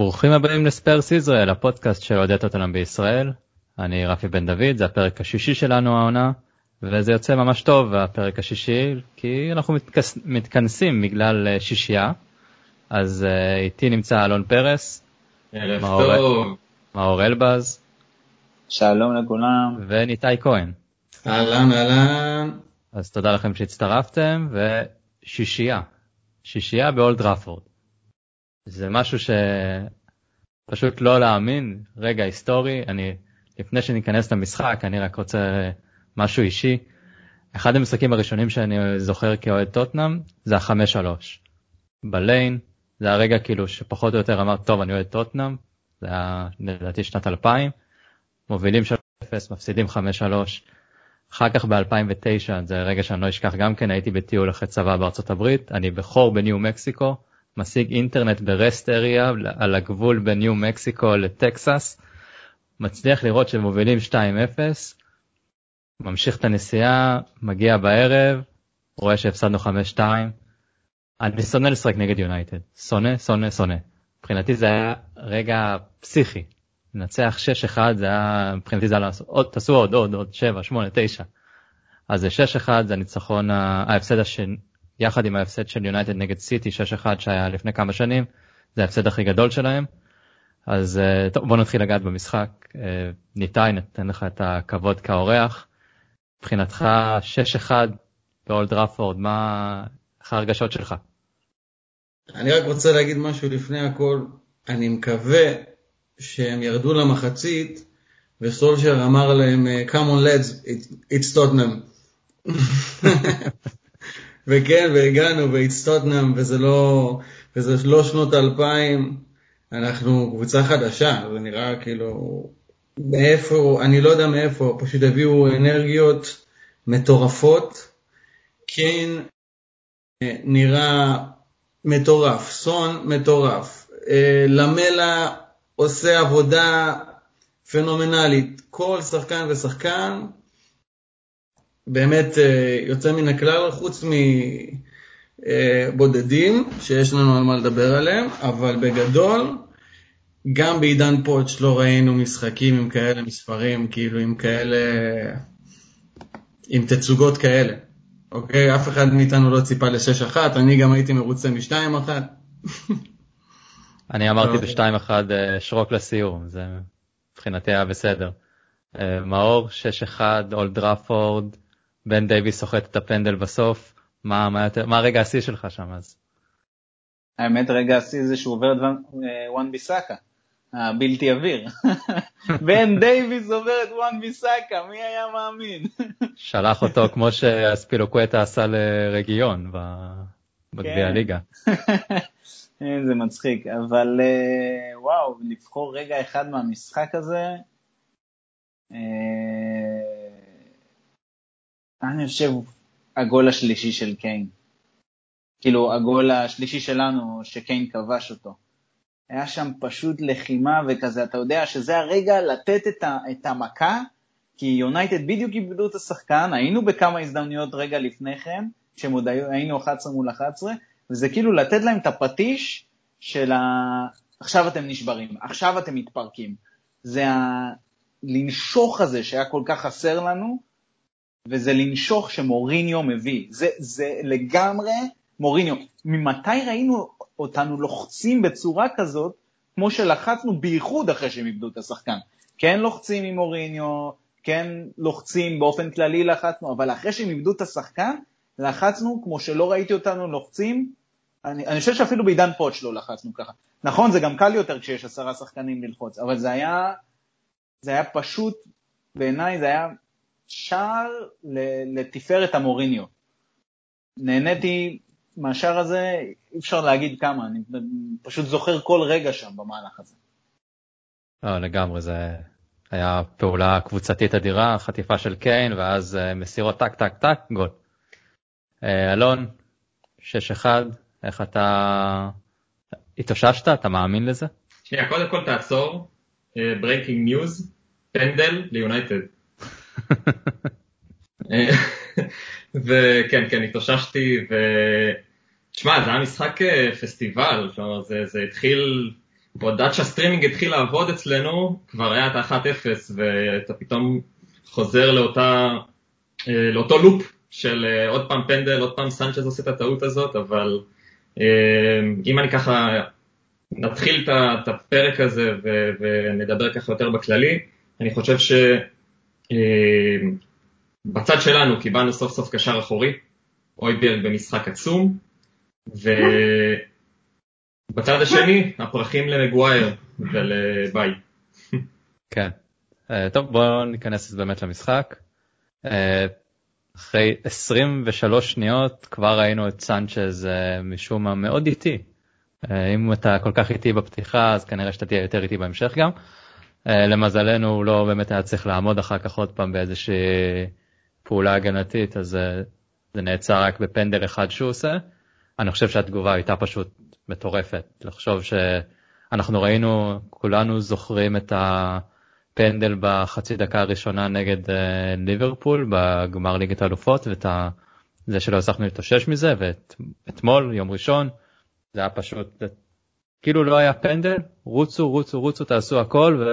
ברוכים הבאים לספרס ישראל, הפודקאסט של אוהדי טוטנאם בישראל. אני רפי בן דוד, זה הפרק השישי שלנו העונה, וזה יוצא ממש טוב הפרק השישי, כי אנחנו מתכנס, מתכנסים בגלל אה, שישייה. אז uh, איתי נמצא אלון פרס, ערב מאור, טוב, מאור אלבז, שלום לכולם, וניתאי כהן. אהלן אהלן. אז תודה לכם שהצטרפתם, ושישייה, שישייה באולד ראפורד. זה משהו שפשוט לא להאמין, רגע היסטורי, אני, לפני שניכנס למשחק, אני רק רוצה משהו אישי. אחד המשחקים הראשונים שאני זוכר כאוהד טוטנאם זה החמש שלוש. בליין, זה הרגע כאילו שפחות או יותר אמר, טוב, אני אוהד טוטנאם, זה היה לדעתי שנת 2000, מובילים 3-0, מפסידים 5-3. אחר כך ב-2009, זה רגע שאני לא אשכח גם כן, הייתי בטיול אחרי צבא בארצות הברית, אני בחור בניו מקסיקו, משיג אינטרנט ברסט אריה על הגבול בין ניו מקסיקו לטקסס, מצליח לראות שמובילים 2-0, ממשיך את הנסיעה, מגיע בערב, רואה שהפסדנו 5-2. אני שונא לשחק נגד יונייטד, שונא, שונא, שונא. מבחינתי זה היה רגע פסיכי. לנצח 6-1 זה היה, מבחינתי זה היה לעשות, עוד, תעשו עוד, עוד, עוד 7, 8, 9. אז זה 6-1, זה הניצחון, ההפסד השני, יחד עם ההפסד של יונייטד נגד סיטי 6-1 שהיה לפני כמה שנים, זה ההפסד הכי גדול שלהם. אז אה, טוב, בוא נתחיל לגעת במשחק. אה, ניתאי, נתן לך את הכבוד כאורח. מבחינתך 6-1 באולד ראפורד, מה, איך ההרגשות שלך? אני רק רוצה להגיד משהו לפני הכל. אני מקווה שהם ירדו למחצית וסולשר אמר להם, come on lads, it's Tottenham. וכן, והגענו, והצטוטנאם, וזה לא, וזה לא שנות האלפיים, אנחנו קבוצה חדשה, זה נראה כאילו, מאיפה, אני לא יודע מאיפה, פשוט הביאו אנרגיות מטורפות. כן, נראה מטורף, סון מטורף, אה, למלה עושה עבודה פנומנלית, כל שחקן ושחקן באמת אה, יוצא מן הכלל, חוץ מבודדים, שיש לנו על מה לדבר עליהם, אבל בגדול, גם בעידן פוטש לא ראינו משחקים עם כאלה מספרים, כאילו עם כאלה, עם תצוגות כאלה. אוקיי? אף אחד מאיתנו לא ציפה ל-6-1, אני גם הייתי מרוצה מ-2-1. אני אמרתי ב-2-1 אה, שרוק לסיום, זה מבחינתי היה בסדר. אה, מאור, 6-1, אולד טראפורד, בן דייוויס סוחט את הפנדל בסוף, מה, מה, מה הרגע השיא שלך שם אז? האמת רגע השיא זה שהוא עובר את וואן אה, ביסאקה, הבלתי עביר. בן דייוויס עובר את וואן ביסאקה, מי היה מאמין? שלח אותו כמו שאספיליקואטה עשה לרגיון בגביע כן. הליגה. זה מצחיק, אבל אה, וואו, לבחור רגע אחד מהמשחק הזה, אה, אני חושב הגול השלישי של קיין. כאילו, הגול השלישי שלנו, שקיין כבש אותו. היה שם פשוט לחימה וכזה, אתה יודע שזה הרגע לתת את, ה, את המכה, כי יונייטד בדיוק איבדו את השחקן, היינו בכמה הזדמנויות רגע לפני כן, כשהם עוד היינו 11 מול 11, וזה כאילו לתת להם את הפטיש של ה... עכשיו אתם נשברים, עכשיו אתם מתפרקים. זה הלנשוך הזה שהיה כל כך חסר לנו, וזה לנשוך שמוריניו מביא. זה, זה לגמרי מוריניו. ממתי ראינו אותנו לוחצים בצורה כזאת, כמו שלחצנו בייחוד אחרי שהם איבדו את השחקן. כן לוחצים עם מוריניו, כן לוחצים, באופן כללי לחצנו, אבל אחרי שהם איבדו את השחקן, לחצנו כמו שלא ראיתי אותנו לוחצים. אני, אני חושב שאפילו בעידן פוטש לא לחצנו ככה. נכון, זה גם קל יותר כשיש עשרה שחקנים ללחוץ, אבל זה היה, זה היה פשוט, בעיניי זה היה שער לתפארת המוריניו. נהניתי מהשער הזה, אי אפשר להגיד כמה, אני פשוט זוכר כל רגע שם במהלך הזה. לא, לגמרי, זה היה פעולה קבוצתית אדירה, חטיפה של קיין, ואז אה, מסירות טק טק טק, גול. אה, אלון, 6-1, איך אתה התאוששת? אתה מאמין לזה? שנייה, קודם כל תעצור, breaking news, פנדל ליונייטד. וכן, כן, התאוששתי, ו... תשמע, זה היה משחק אה, פסטיבל, כלומר, זה, זה התחיל, עוד עד שהסטרימינג התחיל לעבוד אצלנו, כבר היה את ה-1-0, ואתה פתאום חוזר לאותה, אה, לאותו לופ של אה, עוד פעם פנדל, עוד פעם סנצ'ז עושה את הטעות הזאת, אבל אם אני ככה נתחיל את הפרק הזה ונדבר ככה יותר בכללי, אני חושב שבצד שלנו קיבלנו סוף סוף קשר אחורי, הויברג במשחק עצום, ובצד השני, הפרחים למגווייר ולביי. כן. אה, טוב, בואו ניכנס באמת למשחק. אה, אחרי 23 שניות כבר ראינו את סנצ'ז אה, משום מה מאוד איטי. אם אתה כל כך איטי בפתיחה אז כנראה שאתה תהיה יותר איטי בהמשך גם. למזלנו הוא לא באמת היה צריך לעמוד אחר כך עוד פעם באיזושהי פעולה הגנתית אז זה נעצר רק בפנדל אחד שהוא עושה. אני חושב שהתגובה הייתה פשוט מטורפת. לחשוב שאנחנו ראינו, כולנו זוכרים את הפנדל בחצי דקה הראשונה נגד אה, ליברפול בגמר ליגת האלופות, ואת זה שלא הצלחנו להתאושש מזה, ואתמול, יום ראשון, זה היה פשוט, כאילו לא היה פנדל, רוצו, רוצו, רוצו, תעשו הכל,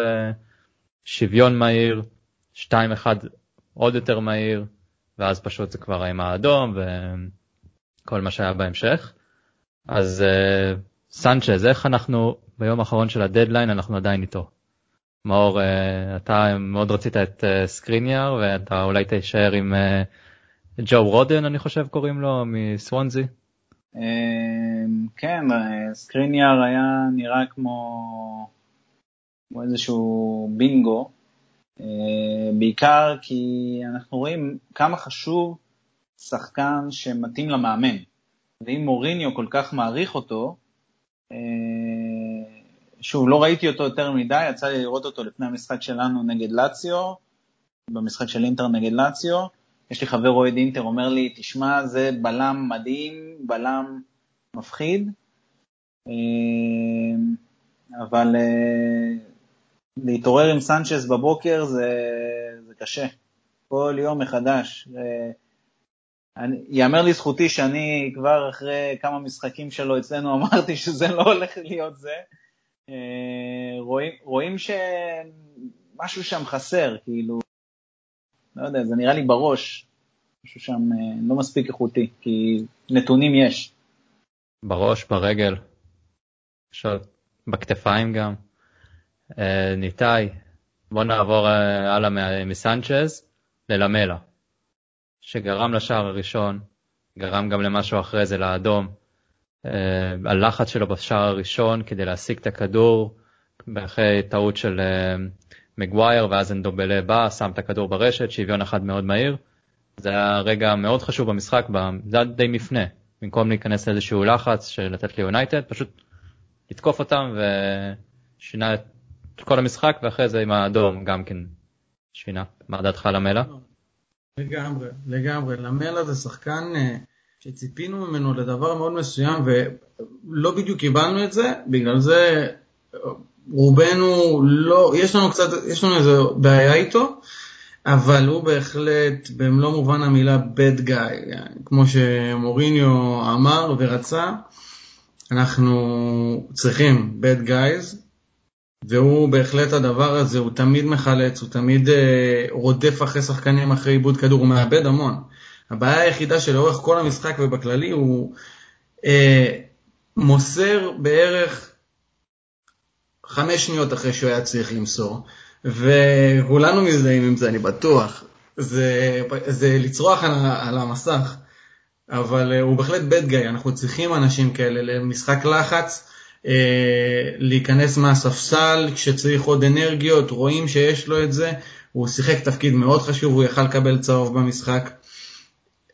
ושוויון מהיר, 2-1 עוד יותר מהיר, ואז פשוט זה כבר עם האדום, ו... כל מה שהיה בהמשך. אז uh, סנצ'ז, איך אנחנו ביום האחרון של הדדליין אנחנו עדיין איתו. מאור, uh, אתה מאוד רצית את סקריניאר ואתה אולי תישאר עם ג'ו רודן אני חושב קוראים לו מסוונזי. כן, סקריניאר היה נראה כמו, כמו איזשהו בינגו, בעיקר כי אנחנו רואים כמה חשוב שחקן שמתאים למאמן. ואם מוריניו כל כך מעריך אותו, אה, שוב, לא ראיתי אותו יותר מדי, יצא לי לראות אותו לפני המשחק שלנו נגד לאציו, במשחק של אינטר נגד לאציו. יש לי חבר אוהד אינטר, אומר לי, תשמע, זה בלם מדהים, בלם מפחיד, אה, אבל אה, להתעורר עם סנצ'ס בבוקר זה, זה קשה. כל יום מחדש. יאמר לזכותי שאני כבר אחרי כמה משחקים שלו אצלנו אמרתי שזה לא הולך להיות זה. אה, רואים, רואים שמשהו שם חסר, כאילו, לא יודע, זה נראה לי בראש, משהו שם אה, לא מספיק איכותי, כי נתונים יש. בראש, ברגל, בכתפיים גם. אה, ניתאי, בוא נעבור הלאה מסנצ'ז ללמלה. שגרם לשער הראשון, גרם גם למשהו אחרי זה לאדום. Uh, הלחץ שלו בשער הראשון כדי להשיג את הכדור, אחרי טעות של uh, מגווייר ואז אנדובלה בא, שם את הכדור ברשת, שוויון אחד מאוד מהיר. זה היה רגע מאוד חשוב במשחק, זה היה די מפנה. במקום להיכנס לאיזשהו לחץ של לתת ליונייטד, פשוט לתקוף אותם ושינה את כל המשחק ואחרי זה עם האדום גם כן שינה. מה דעתך למלה? לגמרי, לגמרי. למלה זה שחקן אה, שציפינו ממנו לדבר מאוד מסוים ולא בדיוק קיבלנו את זה, בגלל זה רובנו לא, יש לנו קצת, יש לנו איזו בעיה איתו, אבל הוא בהחלט במלוא מובן המילה bad guy, כמו שמוריניו אמר ורצה, אנחנו צריכים bad guys, והוא בהחלט הדבר הזה, הוא תמיד מחלץ, הוא תמיד אה, רודף אחרי שחקנים אחרי עיבוד כדור, הוא מאבד המון. הבעיה היחידה שלאורך כל המשחק ובכללי הוא אה, מוסר בערך חמש שניות אחרי שהוא היה צריך למסור, וכולנו מזדהים עם זה, אני בטוח. זה, זה לצרוח על, על המסך, אבל אה, הוא בהחלט bad guy, אנחנו צריכים אנשים כאלה למשחק לחץ. אה, להיכנס מהספסל כשצריך עוד אנרגיות, רואים שיש לו את זה, הוא שיחק תפקיד מאוד חשוב, הוא יכל לקבל צהוב במשחק.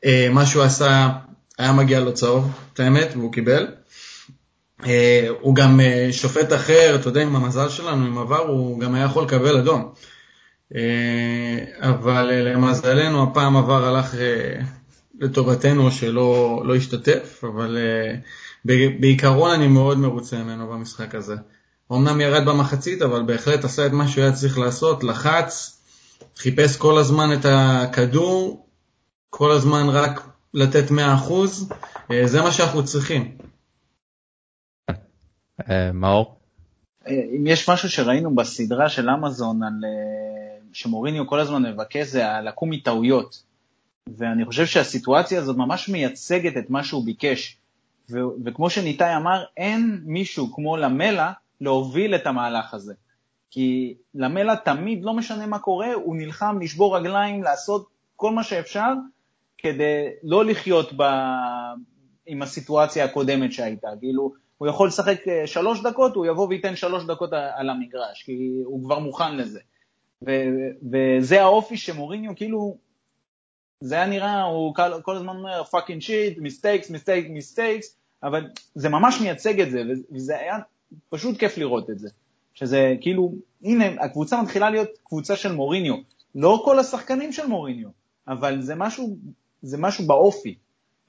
אה, מה שהוא עשה, היה מגיע לו צהוב, את האמת, והוא קיבל. אה, הוא גם שופט אחר, אתה יודע, עם המזל שלנו, עם עבר, הוא גם היה יכול לקבל אדום. אבל למזלנו הפעם עבר הלך לטובתנו שלא לא השתתף, אבל בעיקרון אני מאוד מרוצה ממנו במשחק הזה. אמנם ירד במחצית, אבל בהחלט עשה את מה שהוא היה צריך לעשות, לחץ, חיפש כל הזמן את הכדור, כל הזמן רק לתת 100%, אה, זה מה שאנחנו צריכים. מאור? אם יש משהו שראינו בסדרה של אמזון על שמוריניו כל הזמן מבקש זה לקום מטעויות. ואני חושב שהסיטואציה הזאת ממש מייצגת את מה שהוא ביקש. ו- וכמו שניתאי אמר, אין מישהו כמו למלה להוביל את המהלך הזה. כי לאמלה תמיד, לא משנה מה קורה, הוא נלחם לשבור רגליים, לעשות כל מה שאפשר, כדי לא לחיות ב... עם הסיטואציה הקודמת שהייתה. כאילו, הוא יכול לשחק אה, שלוש דקות, הוא יבוא וייתן שלוש דקות על המגרש, כי הוא כבר מוכן לזה. ו- וזה האופי שמוריניו, כאילו, זה היה נראה, הוא כל, כל הזמן אומר fucking shit, mistakes, mistakes, mistakes, אבל זה ממש מייצג את זה, וזה היה פשוט כיף לראות את זה. שזה כאילו, הנה, הקבוצה מתחילה להיות קבוצה של מוריניו. לא כל השחקנים של מוריניו, אבל זה משהו, זה משהו באופי.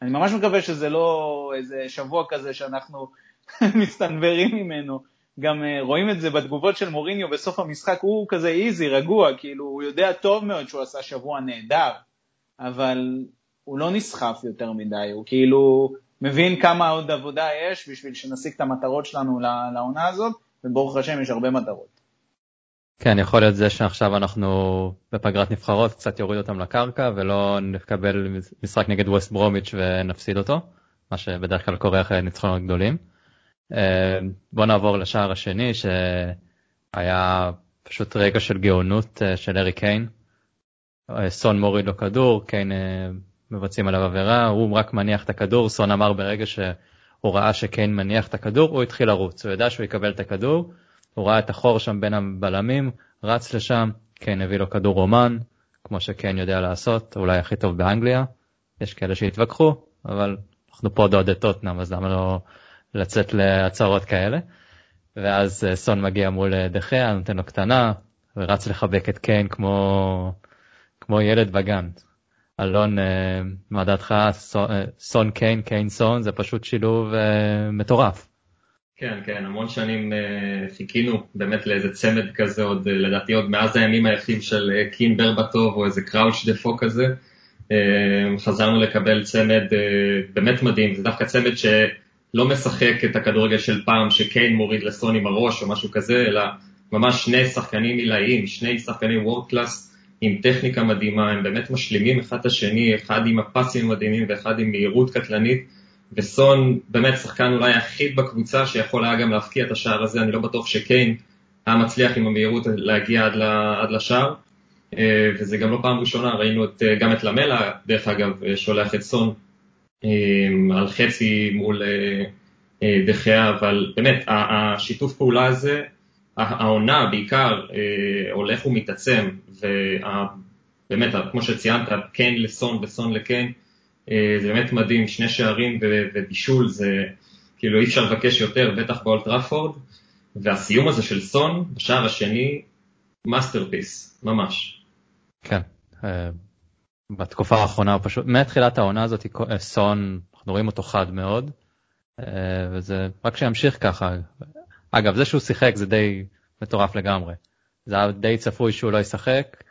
אני ממש מקווה שזה לא איזה שבוע כזה שאנחנו מסתנוורים ממנו. גם uh, רואים את זה בתגובות של מוריניו בסוף המשחק, הוא כזה איזי, רגוע, כאילו, הוא יודע טוב מאוד שהוא עשה שבוע נהדר, אבל הוא לא נסחף יותר מדי, הוא כאילו מבין כמה עוד עבודה יש בשביל שנשיג את המטרות שלנו לעונה הזאת, וברוך השם יש הרבה מטרות. כן, יכול להיות זה שעכשיו אנחנו בפגרת נבחרות קצת יוריד אותם לקרקע ולא נקבל משחק נגד ווסט ברומיץ' ונפסיד אותו, מה שבדרך כלל קורה אחרי ניצחונות גדולים. אה, בוא נעבור לשער השני שהיה פשוט רגע של גאונות אה, של ארי קיין. אה, סון מוריד לו כדור, קיין מבצעים עליו עבירה, הוא רק מניח את הכדור, סון אמר ברגע שהוא ראה שקיין מניח את הכדור, הוא התחיל לרוץ, הוא ידע שהוא יקבל את הכדור, הוא ראה את החור שם בין הבלמים, רץ לשם, קיין הביא לו כדור רומן, כמו שקיין יודע לעשות, אולי הכי טוב באנגליה, יש כאלה שהתווכחו, אבל אנחנו פה דוד טוטנאם, אז למה לא לצאת להצהרות כאלה. ואז אה, סון מגיע מול אה, דחיה, נותן לו קטנה, ורץ לחבק את קיין כמו, כמו ילד בגן. אלון, אה, מה דעתך? סון קיין, קיין סון, זה פשוט שילוב מטורף. כן, כן, המון שנים חיכינו באמת לאיזה צמד כזה, עוד לדעתי עוד מאז הימים היפים של קין ברבטוב או איזה קראוץ' דפו כזה. חזרנו לקבל צמד באמת מדהים, זה דווקא צמד ש... לא משחק את הכדורגל של פעם שקיין מוריד לסון עם הראש או משהו כזה, אלא ממש שני שחקנים עילאיים, שני שחקנים וורד קלאס עם טכניקה מדהימה, הם באמת משלימים אחד את השני, אחד עם הפסים המדהימים ואחד עם מהירות קטלנית, וסון באמת שחקן אולי היחיד בקבוצה שיכול היה גם להפקיע את השער הזה, אני לא בטוח שקיין היה מצליח עם המהירות להגיע עד, עד לשער, אה, וזה גם לא פעם ראשונה, ראינו את, גם את למלה, דרך אגב, שולח את סון על חצי מול אה, אה, דחיה, אבל באמת, השיתוף פעולה הזה, העונה בעיקר אה, הולך ומתעצם, ובאמת, כמו שציינת, קיין לסון וסון לקיין, זה באמת מדהים, שני שערים ובישול, זה כאילו אי אפשר לבקש יותר, בטח באולטראפורד, והסיום הזה של סון, בשער השני, masterpiece, ממש. כן, בתקופה האחרונה הוא פשוט מתחילת העונה הזאת סון אנחנו רואים אותו חד מאוד אה, וזה רק שימשיך ככה. אגב זה שהוא שיחק זה די מטורף לגמרי. זה היה די צפוי שהוא לא ישחק.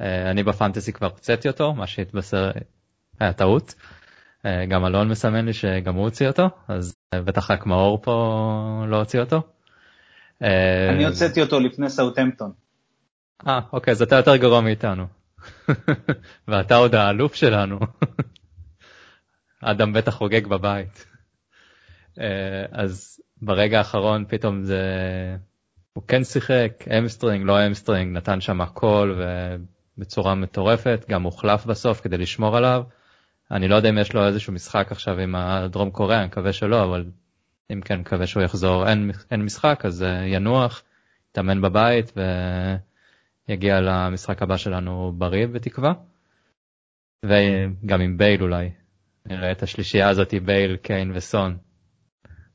אה, אני ב fantasy כבר הוצאתי אותו מה שהתבשר היה טעות אה, גם אלון מסמן לי שגם הוא הוציא אותו אז בטח רק מאור פה לא הוציא אותו. אני הוצאתי אותו לפני סאוטמפטון. אה אוקיי אז אתה יותר גרוע מאיתנו. ואתה עוד האלוף שלנו. אדם בטח חוגג בבית. אה, אז ברגע האחרון פתאום זה... הוא כן שיחק, hamstring, לא hamstring, נתן שם הכל ובצורה מטורפת, גם הוחלף בסוף כדי לשמור עליו. אני לא יודע אם יש לו איזשהו משחק עכשיו עם הדרום קוריאה, אני מקווה שלא, אבל אם כן, מקווה שהוא יחזור. אין, אין משחק, אז אה, ינוח, יתאמן בבית ו... יגיע למשחק הבא שלנו בריא בתקווה. וגם עם בייל אולי. נראה את השלישייה הזאת בייל, קיין וסון.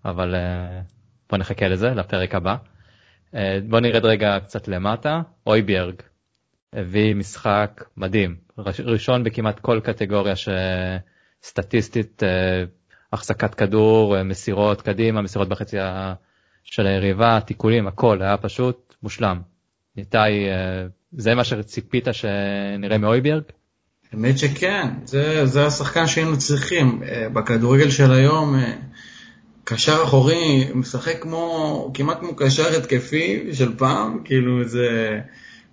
אבל אה, בוא נחכה לזה, לפרק הבא. אה, בוא נרד רגע קצת למטה. אויביארג הביא משחק מדהים. ראשון בכמעט כל קטגוריה שסטטיסטית אה, החזקת כדור, מסירות קדימה, מסירות בחצי של היריבה, תיקולים, הכל היה פשוט מושלם. איתי, אה, זה מה שציפית שנראה מאויברג? האמת שכן, זה, זה השחקן שהיינו צריכים. אה, בכדורגל של היום, אה, קשר אחורי משחק כמו, כמעט כמו קשר התקפי של פעם, כאילו זה,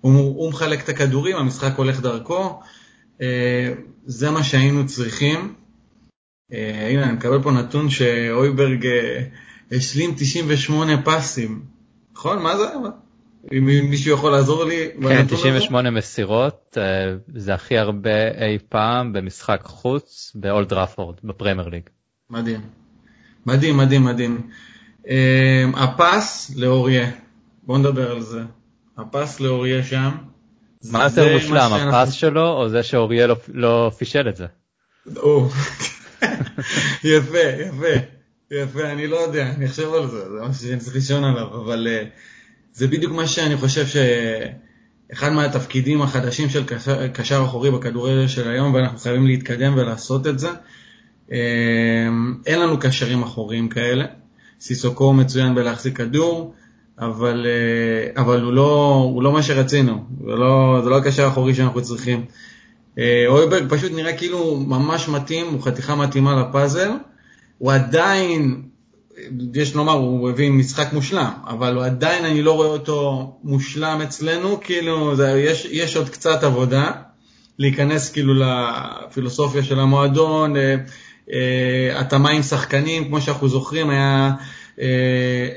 הוא, הוא מחלק את הכדורים, המשחק הולך דרכו, אה, זה מה שהיינו צריכים. הנה, אני מקבל פה נתון שאויברג השלים 98 פסים. נכון? מה זה? אם מישהו יכול לעזור לי. כן, 98 הזה? מסירות, אה, זה הכי הרבה אי פעם במשחק חוץ באולד ראפורד, בפרמייר ליג. מדהים. מדהים, מדהים, מדהים. אה, הפס לאוריה, בוא נדבר על זה. הפס לאוריה שם. מה יותר מושלם, הפס שלו או זה שאוריה לא, לא פישל את זה? יפה, יפה, יפה, אני לא יודע, אני אחשב על זה, זה מה שאני צריך לישון עליו, אבל... Uh, זה בדיוק מה שאני חושב שאחד מהתפקידים החדשים של קשר, קשר אחורי בכדורגל של היום, ואנחנו חייבים להתקדם ולעשות את זה. אמ, אין לנו קשרים אחוריים כאלה. סיסוקו מצוין בלהחזיק כדור, אבל, אה, אבל הוא, לא, הוא לא מה שרצינו, זה לא, זה לא הקשר האחורי שאנחנו צריכים. אה, אויברג פשוט נראה כאילו ממש מתאים, הוא חתיכה מתאימה לפאזל, הוא עדיין יש לומר, הוא הביא משחק מושלם, אבל עדיין אני לא רואה אותו מושלם אצלנו, כאילו זה, יש, יש עוד קצת עבודה להיכנס כאילו לפילוסופיה של המועדון, אה, התאמה עם שחקנים, כמו שאנחנו זוכרים, היה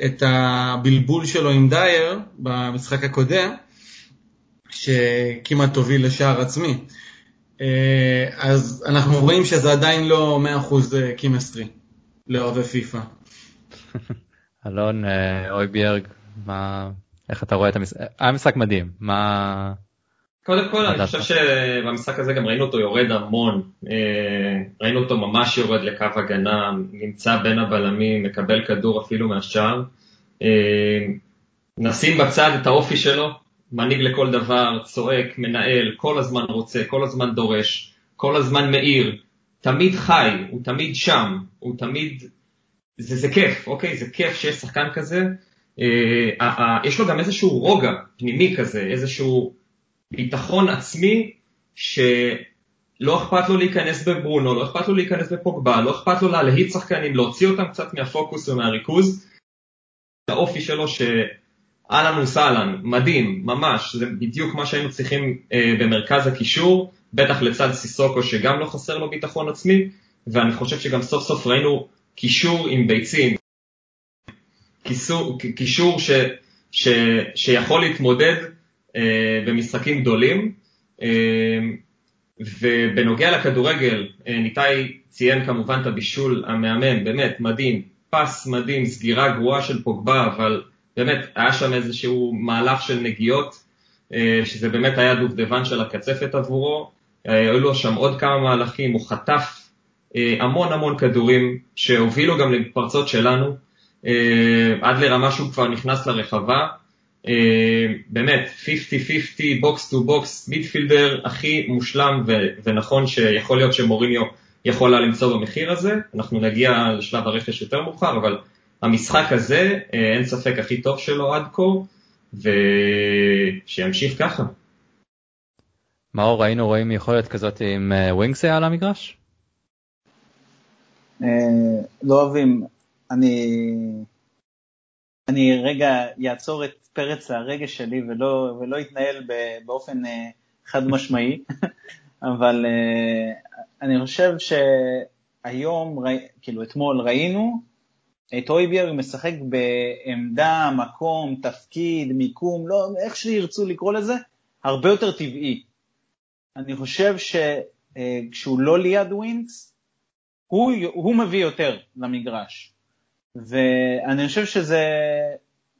את הבלבול שלו עם דייר במשחק הקודם, שכמעט הוביל לשער עצמי. אז אנחנו רואים שזה עדיין לא 100% chemistry לאוהבי פיפא. אלון אה, אויביארג, מה, איך אתה רואה את המשחק? היה משחק מדהים, מה... קודם כל, אני חושב שבמשחק הזה גם ראינו אותו יורד המון, אה, ראינו אותו ממש יורד לקו הגנה, נמצא בין הבלמים, מקבל כדור אפילו מהשאר. אה, נשים בצד את האופי שלו, מנהיג לכל דבר, צועק, מנהל, כל הזמן רוצה, כל הזמן דורש, כל הזמן מאיר, תמיד חי, הוא תמיד שם, הוא תמיד זה, זה כיף, אוקיי? זה כיף שיש שחקן כזה. אה, אה, יש לו גם איזשהו רוגע פנימי כזה, איזשהו ביטחון עצמי שלא אכפת לו להיכנס בברונו, לא אכפת לו להיכנס בפוגבה, לא אכפת לו להלהיט שחקנים, להוציא אותם קצת מהפוקוס ומהריכוז. האופי שלו שאהלן וסהלן, מדהים, ממש, זה בדיוק מה שהיינו צריכים אה, במרכז הקישור, בטח לצד סיסוקו שגם לא חסר לו ביטחון עצמי, ואני חושב שגם סוף סוף ראינו קישור עם ביצים, קישור, קישור ש, ש, שיכול להתמודד במשחקים גדולים. אה, ובנוגע לכדורגל, אה, ניתאי ציין כמובן את הבישול המהמם, באמת מדהים, פס מדהים, סגירה גרועה של פוגבה, אבל באמת היה שם איזשהו מהלך של נגיעות, אה, שזה באמת היה דובדבן של הקצפת עבורו, אה, היו לו שם עוד כמה מהלכים, הוא חטף אה, המון המון כדורים שהובילו גם לפרצות שלנו, אה, עד לרמה שהוא כבר נכנס לרחבה. אה, באמת, 50-50, box to box, midfielder הכי מושלם ו- ונכון שיכול להיות שמוריניו יכול היה למצוא במחיר הזה, אנחנו נגיע לשלב הרכש יותר מאוחר, אבל המשחק הזה, אין ספק הכי טוב שלו עד כה, ושימשיך ככה. מאור, היינו רואים יכולת כזאת עם ווינגסי על המגרש? אה, לא אוהבים, אני, אני רגע אעצור את פרץ הרגש שלי ולא, ולא אתנהל באופן אה, חד משמעי, אבל אה, אני חושב שהיום, כאילו אתמול ראינו את אויבייר משחק בעמדה, מקום, תפקיד, מיקום, לא, איך שירצו לקרוא לזה, הרבה יותר טבעי. אני חושב שכשהוא לא ליד ווינקס, הוא, הוא מביא יותר למגרש. ואני חושב שזה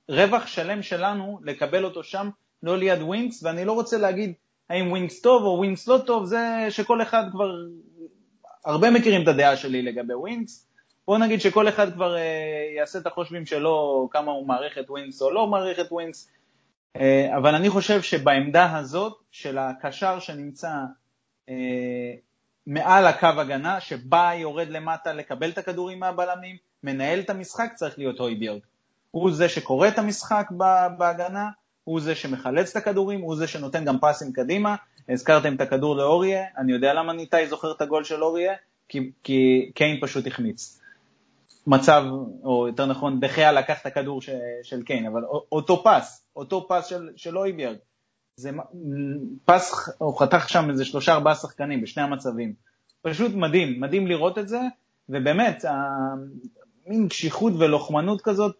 רווח שלם שלנו לקבל אותו שם, לא ליד ווינקס, ואני לא רוצה להגיד האם ווינקס טוב או ווינקס לא טוב, זה שכל אחד כבר, הרבה מכירים את הדעה שלי לגבי ווינקס. בוא נגיד שכל אחד כבר אה, יעשה את החישובים שלו, כמה הוא מעריך את ווינקס או לא מעריך את ווינקס, אה, אבל אני חושב שבעמדה הזאת של הקשר שנמצא אה, מעל הקו הגנה, שבא יורד למטה לקבל את הכדורים מהבלמים, מנהל את המשחק, צריך להיות הויביארד. הוא זה שקורא את המשחק בהגנה, הוא זה שמחלץ את הכדורים, הוא זה שנותן גם פסים קדימה. הזכרתם את הכדור לאוריה, אני יודע למה ניתאי זוכר את הגול של אוריה, כי, כי קיין פשוט החמיץ. מצב, או יותר נכון, דחיה לקח את הכדור ש, של קיין, אבל אותו פס, אותו פס של, של אויביארד. זה פס, הוא חתך שם איזה שלושה ארבעה שחקנים בשני המצבים. פשוט מדהים, מדהים לראות את זה, ובאמת, מין קשיחות ולוחמנות כזאת,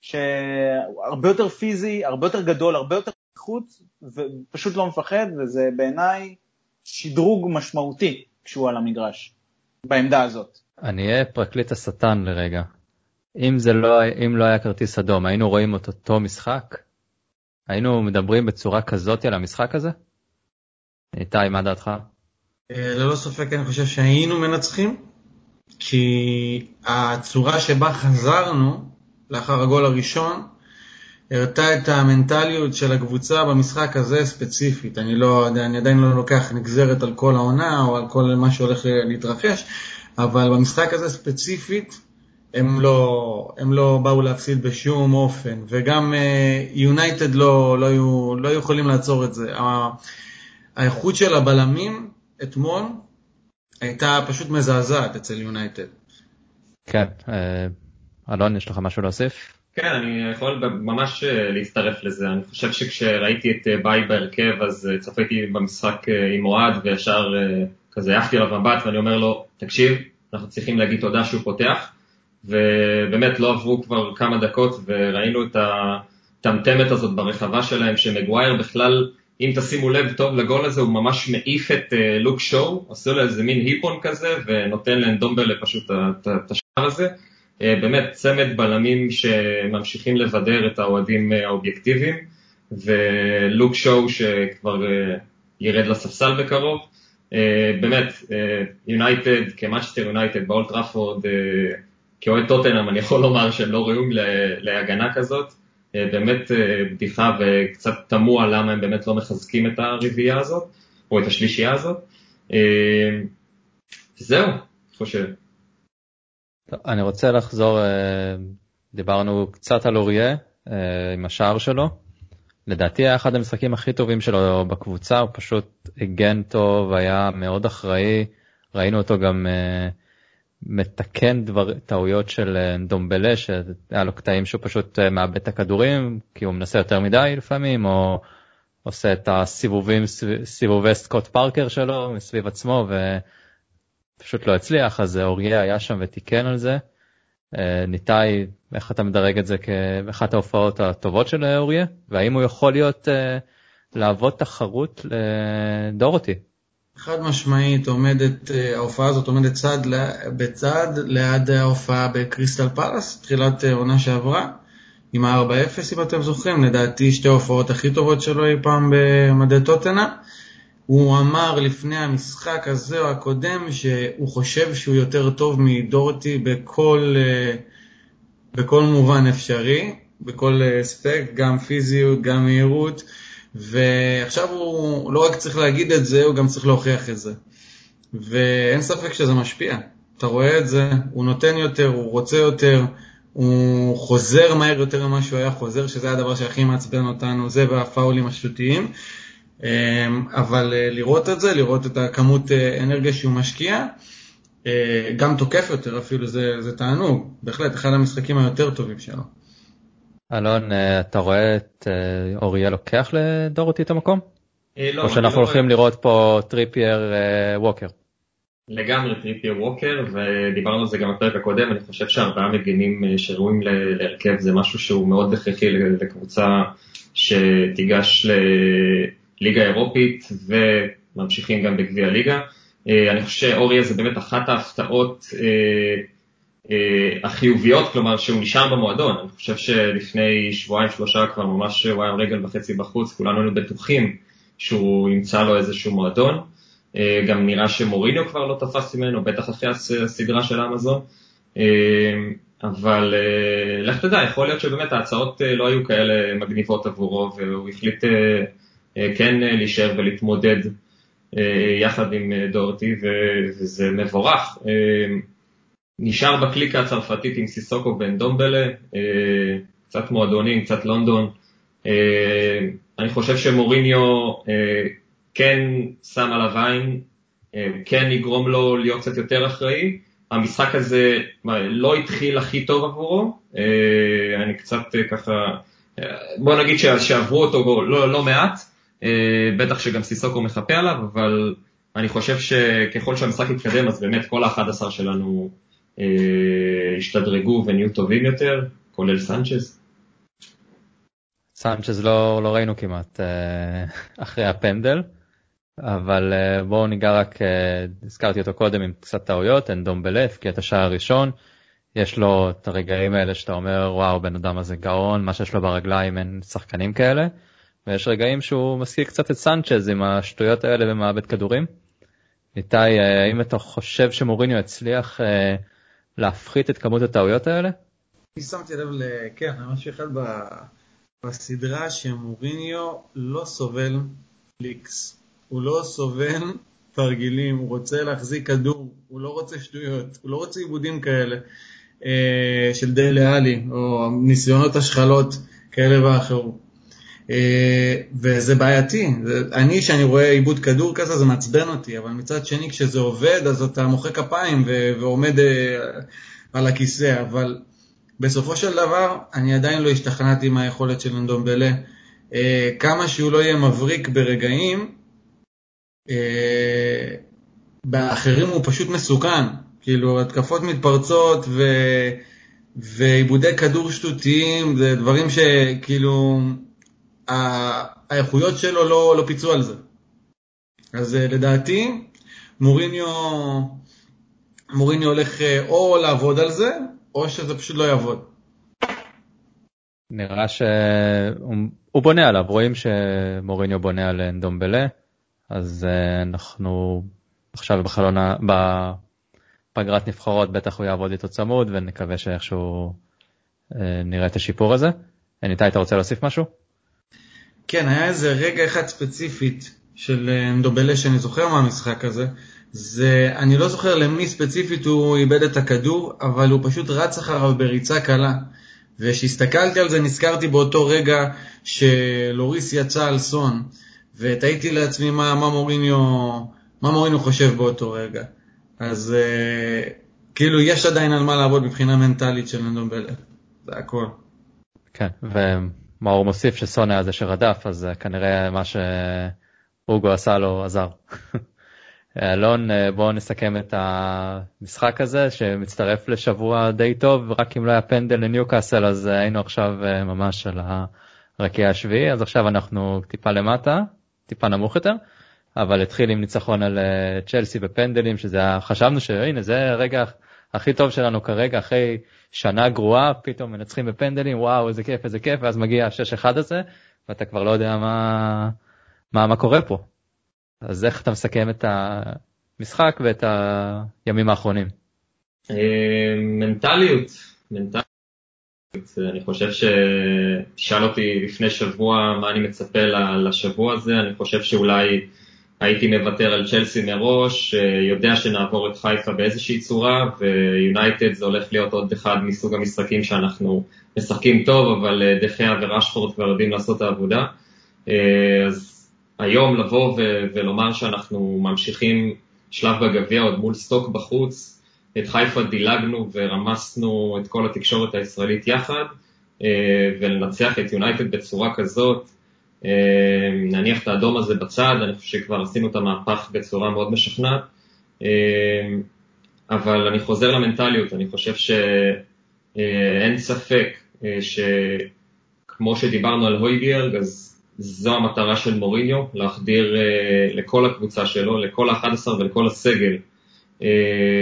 שהרבה יותר פיזי, הרבה יותר גדול, הרבה יותר חוץ, ופשוט לא מפחד, וזה בעיניי שדרוג משמעותי כשהוא על המגרש, בעמדה הזאת. אני אהיה פרקליט השטן לרגע. אם, זה לא, אם לא היה כרטיס אדום, היינו רואים את אותו משחק? היינו מדברים בצורה כזאת על המשחק הזה? איתי, מה דעתך? אה, ללא ספק אני חושב שהיינו מנצחים, כי הצורה שבה חזרנו לאחר הגול הראשון, הראתה את המנטליות של הקבוצה במשחק הזה ספציפית. אני, לא, אני עדיין לא לוקח נגזרת על כל העונה או על כל מה שהולך להתרחש, אבל במשחק הזה ספציפית הם לא, הם לא באו להפסיד בשום אופן, וגם יונייטד uh, לא, לא, לא היו יכולים לעצור את זה. האיכות של הבלמים אתמול הייתה פשוט מזעזעת אצל יונייטד. כן, אה, אלון, יש לך משהו להוסיף? כן, אני יכול ממש אה, להצטרף לזה. אני חושב שכשראיתי את אה, ביי בהרכב, אז צפיתי במשחק עם אוהד, וישר כזה העפתי עליו מבט, ואני אומר לו, תקשיב, אנחנו צריכים להגיד תודה שהוא פותח, ובאמת לא עברו כבר כמה דקות, וראינו את הטמטמת הזאת ברחבה שלהם, שמגווייר בכלל... אם תשימו לב טוב לגול הזה, הוא ממש מעיף את uh, לוק שואו, עושה לו איזה מין היפון כזה, ונותן לאנדומבלה פשוט את השער הזה. Uh, באמת צמד בלמים שממשיכים לבדר את האוהדים האובייקטיביים, ולוק שואו שכבר ירד לספסל בקרוב. באמת, יונייטד, כמאצ'סטר יונייטד באולט ראפורד, uh, כאוהד טוטנאם, אני יכול לומר שהם לא ראויים להגנה כזאת. אה, באמת אה, בדיחה וקצת תמוה למה הם באמת לא מחזקים את הרביעייה הזאת, או את השלישייה הזאת. אה, זהו, חושב. אני רוצה לחזור, דיברנו קצת על אוריה עם השער שלו. לדעתי היה אחד המשחקים הכי טובים שלו בקבוצה, הוא פשוט הגן טוב, היה מאוד אחראי, ראינו אותו גם מתקן דבר, טעויות של אה, דומבלה, שהיה לו קטעים שהוא פשוט אה, מאבד את הכדורים, כי הוא מנסה יותר מדי לפעמים, או עושה את הסיבובים, סיבובי סקוט פארקר שלו מסביב עצמו, ופשוט לא הצליח, אז אוריה היה שם ותיקן על זה. אה, ניתאי, איך אתה מדרג את זה כאחת ההופעות הטובות של אוריה, והאם הוא יכול להיות, להוות תחרות לדורותי? חד משמעית עומדת, אה, ההופעה הזאת עומדת צד בצד ליד ההופעה בקריסטל פלאס, תחילת אה, עונה שעברה, עם ה-4-0 אם אתם זוכרים, לדעתי שתי ההופעות הכי טובות שלו אי פעם במדי טוטנה. הוא אמר לפני המשחק הזה או הקודם שהוא חושב שהוא יותר טוב מדורטי בכל, אה, בכל מובן אפשרי, בכל ספק, גם פיזיות, גם מהירות. ועכשיו הוא לא רק צריך להגיד את זה, הוא גם צריך להוכיח את זה. ואין ספק שזה משפיע. אתה רואה את זה, הוא נותן יותר, הוא רוצה יותר, הוא חוזר מהר יותר ממה שהוא היה חוזר, שזה הדבר שהכי מעצבן אותנו, זה והפאולים השוטיים. אמ, אבל אה, לראות את זה, לראות את הכמות אה, אנרגיה שהוא משקיע, אה, גם תוקף יותר אפילו, זה, זה תענוג, בהחלט, אחד המשחקים היותר טובים שלו. אלון, אה, אתה רואה את אה, אוריה לוקח לדוהרטי את המקום? אה, לא, או שאנחנו לא הולכים לראות פה טריפייר ווקר? לגמרי טריפייר ווקר, ודיברנו על זה גם בפרק הקודם, אני חושב שארבעה מגינים שראויים להרכב זה משהו שהוא מאוד הכרחי לקבוצה שתיגש לליגה אירופית וממשיכים גם בגביע ליגה. אני חושב שאוריה זה באמת אחת ההפתעות החיוביות, כלומר שהוא נשאר במועדון. אני חושב שלפני שבועיים שלושה כבר ממש הוא היה רגל וחצי בחוץ, כולנו היינו בטוחים שהוא ימצא לו איזשהו מועדון. אה, גם נראה שמוריניו כבר לא תפס ממנו, בטח אחרי הסדרה של אמזון. אה, אבל לך תדע, יכול להיות שבאמת ההצעות לא היו כאלה מגניבות עבורו, והוא החליט כן להישאר ולהתמודד יחד עם דורטי, וזה מבורך. נשאר בקליקה הצרפתית עם סיסוקו ואנדומבלה, אה, קצת מועדונים, קצת לונדון, אני חושב שמוריניו כן שם עליו עין, כן יגרום לו להיות קצת יותר אחראי. המשחק הזה לא התחיל הכי טוב עבורו, אני קצת ככה, בוא נגיד שעברו אותו לא, לא מעט, בטח שגם סיסוקו מחפה עליו, אבל אני חושב שככל שהמשחק יתקדם, אז באמת כל ה-11 שלנו אה, השתדרגו ונהיו טובים יותר, כולל סנצ'ז. סנצ'ז לא, לא ראינו כמעט אה, אחרי הפנדל, אבל אה, בואו ניגע רק, אה, הזכרתי אותו קודם עם קצת טעויות, אין דום בלף, כי את השער הראשון, יש לו את הרגעים האלה שאתה אומר, וואו, בן אדם הזה גאון, מה שיש לו ברגליים אין שחקנים כאלה, ויש רגעים שהוא מזכיר קצת את סנצ'ז עם השטויות האלה ומאבד כדורים. איתי, אה, האם אתה חושב שמוריניו הצליח אה, להפחית את כמות הטעויות האלה? אני שמתי לב, כן, משהו אחד בסדרה שמוריניו לא סובל פליקס, הוא לא סובל תרגילים, הוא רוצה להחזיק כדור, הוא לא רוצה שטויות, הוא לא רוצה עיבודים כאלה אה, של דלה עלי, או ניסיונות השחלות כאלה ואחרות. אה, וזה בעייתי. אני, כשאני רואה עיבוד כדור כזה, זה מעצבן אותי, אבל מצד שני, כשזה עובד, אז אתה מוחא כפיים ועומד אה, על הכיסא, אבל בסופו של דבר, אני עדיין לא השתכנעתי מהיכולת של אנדומבלה. אה, כמה שהוא לא יהיה מבריק ברגעים, באחרים הוא פשוט מסוכן. כאילו, התקפות מתפרצות ו... ועיבודי כדור שטותיים, זה דברים שכאילו, האיכויות שלו לא, לא פיצו על זה. אז אה, לדעתי, מוריניו, מוריניו הולך אה, או לעבוד על זה, או שזה פשוט לא יעבוד. נראה שהוא בונה עליו, רואים שמוריניו בונה על אנדומבלה, אז אה, אנחנו עכשיו בחלון, בפגרת נבחרות בטח הוא יעבוד איתו צמוד ונקווה שאיכשהו נראה את השיפור הזה. ניתאי, אתה רוצה להוסיף משהו? כן, היה איזה רגע אחד ספציפית של אה, נדובלה שאני זוכר מהמשחק הזה. זה, אני לא זוכר למי ספציפית הוא איבד את הכדור, אבל הוא פשוט רץ אחריו בריצה קלה. וכשהסתכלתי על זה נזכרתי באותו רגע שלוריס יצא על סון, ותהיתי לעצמי מה, מה, מוריניו, מה מוריניו חושב באותו רגע. אז uh, כאילו יש עדיין על מה לעבוד מבחינה מנטלית של נדובלה, זה הכל. כן, מאור מוסיף שסון היה זה שרדף, אז אה, כנראה מה שאוגו עשה לו עזר. אלון, אה, בואו נסכם את המשחק הזה שמצטרף לשבוע די טוב, רק אם לא היה פנדל לניוקאסל אז אה, היינו עכשיו ממש על הרקיע השביעי, אז עכשיו אנחנו טיפה למטה, טיפה נמוך יותר, אבל התחיל עם ניצחון על צ'לסי בפנדלים, שזה היה, חשבנו שהנה זה הרגע הכי טוב שלנו כרגע, אחרי שנה גרועה, פתאום מנצחים בפנדלים, וואו, איזה כיף, איזה כיף, ואז מגיע ה-6-1 הזה, ואתה כבר לא יודע מה, מה, מה קורה פה. אז איך אתה מסכם את המשחק ואת הימים האחרונים? אה, מנטליות, מנטליות. אני חושב ששאל אותי לפני שבוע מה אני מצפה לשבוע הזה, אני חושב שאולי הייתי מוותר על צ'לסי מראש, אה, יודע שנעבור את חיפה באיזושהי צורה, ויונייטד זה הולך להיות עוד אחד מסוג המשחקים שאנחנו משחקים טוב, אבל אה, דחיה ורשפורד כבר יודעים לעשות את העבודה. אה, אז היום לבוא ולומר שאנחנו ממשיכים שלב בגביע עוד מול סטוק בחוץ, את חיפה דילגנו ורמסנו את כל התקשורת הישראלית יחד, ולנצח את יונייטד בצורה כזאת, נניח את האדום הזה בצד, אני חושב שכבר עשינו את המהפך בצורה מאוד משכנעת, אמ, אבל אני חוזר למנטליות, אני חושב שאין אה, ספק אה, שכמו שדיברנו על הויביארג, אז זו המטרה של מוריניו, להחדיר אה, לכל הקבוצה שלו, לכל ה-11 ולכל הסגל.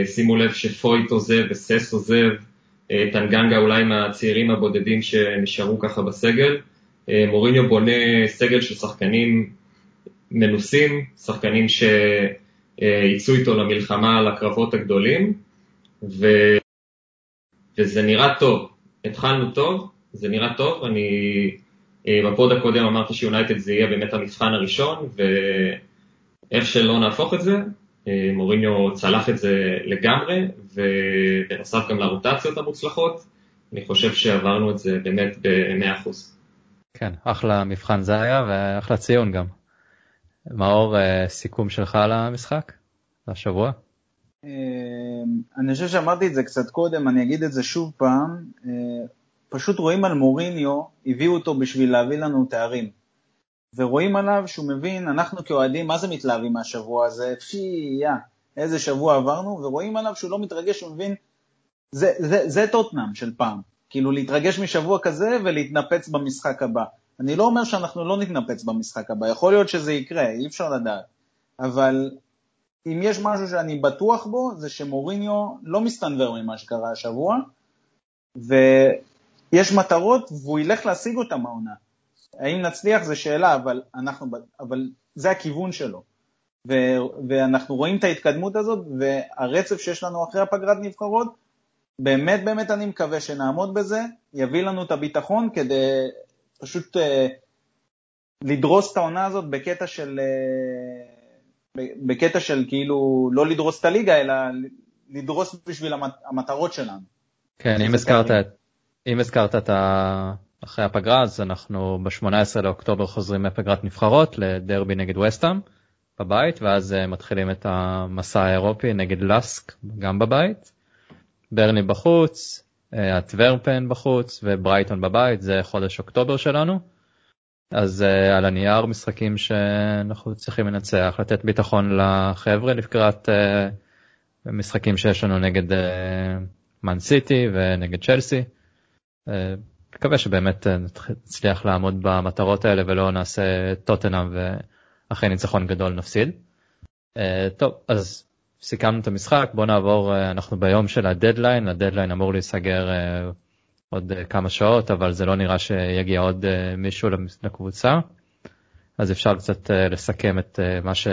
שימו לב שפויט עוזב וסס עוזב, טנגנגה אולי מהצעירים הבודדים שנשארו ככה בסגל. אה, מוריניו בונה סגל של שחקנים מנוסים, שחקנים שיצאו איתו למלחמה על הקרבות הגדולים, ו... וזה נראה טוב. התחלנו טוב, זה נראה טוב, אני אה, בפוד הקודם אמרתי שיונייטד זה יהיה באמת המבחן הראשון, ואיך שלא נהפוך את זה, אה, מוריניו צלח את זה לגמרי, ובנוסף גם לרוטציות המוצלחות, אני חושב שעברנו את זה באמת ב-100%. כן, אחלה מבחן זה היה ואחלה ציון גם. מאור, אה, סיכום שלך על המשחק? השבוע? אמ, אני חושב שאמרתי את זה קצת קודם, אני אגיד את זה שוב פעם. אה, פשוט רואים על מוריניו, הביאו אותו בשביל להביא לנו תארים. ורואים עליו שהוא מבין, אנחנו כאוהדים, מה זה מתלהבים מהשבוע הזה? פי, יא, איזה שבוע עברנו, ורואים עליו שהוא לא מתרגש, הוא מבין, זה, זה, זה טוטנאם של פעם. כאילו להתרגש משבוע כזה ולהתנפץ במשחק הבא. אני לא אומר שאנחנו לא נתנפץ במשחק הבא, יכול להיות שזה יקרה, אי אפשר לדעת. אבל אם יש משהו שאני בטוח בו, זה שמוריניו לא מסתנוור ממה שקרה השבוע, ויש מטרות והוא ילך להשיג אותם העונה. האם נצליח זה שאלה, אבל, אנחנו, אבל זה הכיוון שלו. ו, ואנחנו רואים את ההתקדמות הזאת, והרצף שיש לנו אחרי הפגרת נבחרות, באמת באמת אני מקווה שנעמוד בזה, יביא לנו את הביטחון כדי פשוט אה, לדרוס את העונה הזאת בקטע של, אה, בקטע של כאילו לא לדרוס את הליגה, אלא לדרוס בשביל המת, המטרות שלנו. כן, אם הזכרת, אם הזכרת את ה... אחרי הפגרה אז אנחנו ב-18 לאוקטובר חוזרים מפגרת נבחרות לדרבי נגד וסטאם בבית ואז אה, מתחילים את המסע האירופי נגד לסק גם בבית. ברני בחוץ, הטוורפן בחוץ וברייטון בבית זה חודש אוקטובר שלנו. אז uh, על הנייר משחקים שאנחנו צריכים לנצח לתת ביטחון לחבר'ה לקראת uh, משחקים שיש לנו נגד מן סיטי ונגד צ'לסי. מקווה שבאמת נצליח לעמוד במטרות האלה ולא נעשה טוטנאם ואחרי ניצחון גדול נפסיד. טוב אז סיכמנו את המשחק, בוא נעבור, אה, אנחנו ביום של הדדליין, הדדליין אמור להיסגר אה, עוד אה, כמה שעות, אבל זה לא נראה שיגיע עוד מישהו לקבוצה, אז אפשר קצת לסכם את מה, ש...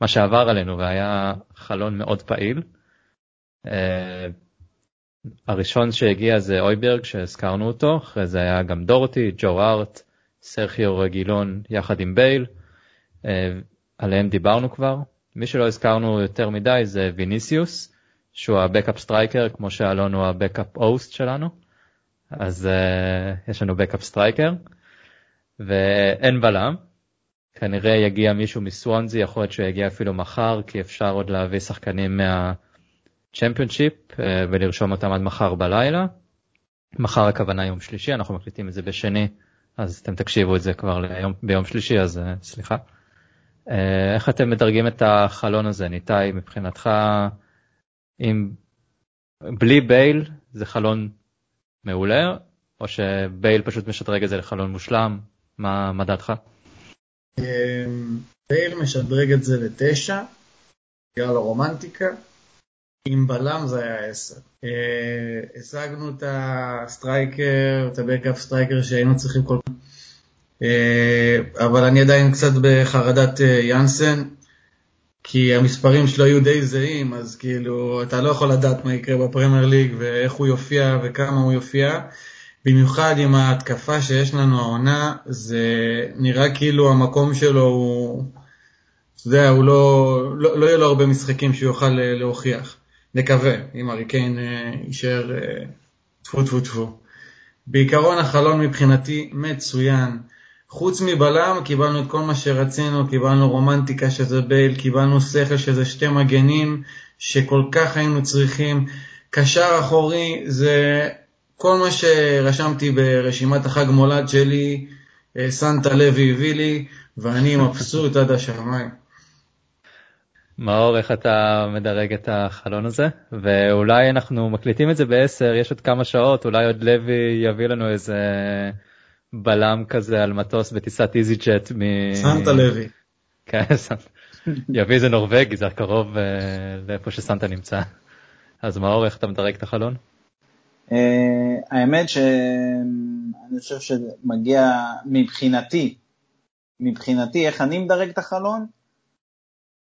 מה שעבר עלינו, והיה חלון מאוד פעיל. הראשון שהגיע זה אויברג שהזכרנו אותו, אחרי זה היה גם דוהרטי, ג'ו הארט, סרחיו רגילון יחד עם בייל, עליהם דיברנו כבר. מי שלא הזכרנו יותר מדי זה ויניסיוס, שהוא ה backup striker, כמו שאלון הוא ה backup host שלנו, אז אה, יש לנו backup striker, ואין בלם, כנראה יגיע מישהו מסוונזי, יכול להיות שהוא יגיע אפילו מחר, כי אפשר עוד להביא שחקנים מהצ'מפיונשיפ uh, ולרשום אותם עד מחר בלילה. מחר הכוונה יום שלישי, אנחנו מקליטים את זה בשני, אז אתם תקשיבו את זה כבר ליום, ביום שלישי, אז uh, סליחה. אה, איך אתם מדרגים את החלון הזה, ניתאי, מבחינתך, אם בלי בייל זה חלון מעולה, או שבייל פשוט משדרג את זה לחלון מושלם? מה, מה דעתך? אמ, בייל משדרג את זה לתשע, בגלל הרומנטיקה. עם בלם זה היה עשר. אה, השגנו את ה striker, את ה backup striker שהיינו צריכים כל פעם. אה, אבל אני עדיין קצת בחרדת אה, יאנסן, כי המספרים שלו היו די זהים, אז כאילו, אתה לא יכול לדעת מה יקרה בפרמייר ליג ואיך הוא יופיע וכמה הוא יופיע. במיוחד עם ההתקפה שיש לנו העונה, זה נראה כאילו המקום שלו הוא, אתה יודע, הוא לא, לא, לא יהיה לו הרבה משחקים שהוא יוכל אה, להוכיח. נקווה, אם ארי קיין יישאר טפו טפו טפו. בעיקרון החלון מבחינתי מצוין. חוץ מבלם קיבלנו את כל מה שרצינו, קיבלנו רומנטיקה שזה בייל, קיבלנו שכל שזה שתי מגנים שכל כך היינו צריכים. קשר אחורי זה כל מה שרשמתי ברשימת החג מולד שלי, אה, סנטה לוי הביא לי, ואני מבסוט עד השמיים. מאור, איך אתה מדרג את החלון הזה? ואולי אנחנו מקליטים את זה בעשר, יש עוד כמה שעות, אולי עוד לוי יביא לנו איזה בלם כזה על מטוס בטיסת איזי ג'ט מ... סנטה לוי. כן, יביא איזה נורבגי, זה הקרוב uh, לאיפה שסנטה נמצא. אז מאור, איך אתה מדרג את החלון? Uh, האמת שאני חושב שמגיע מבחינתי, מבחינתי איך אני מדרג את החלון?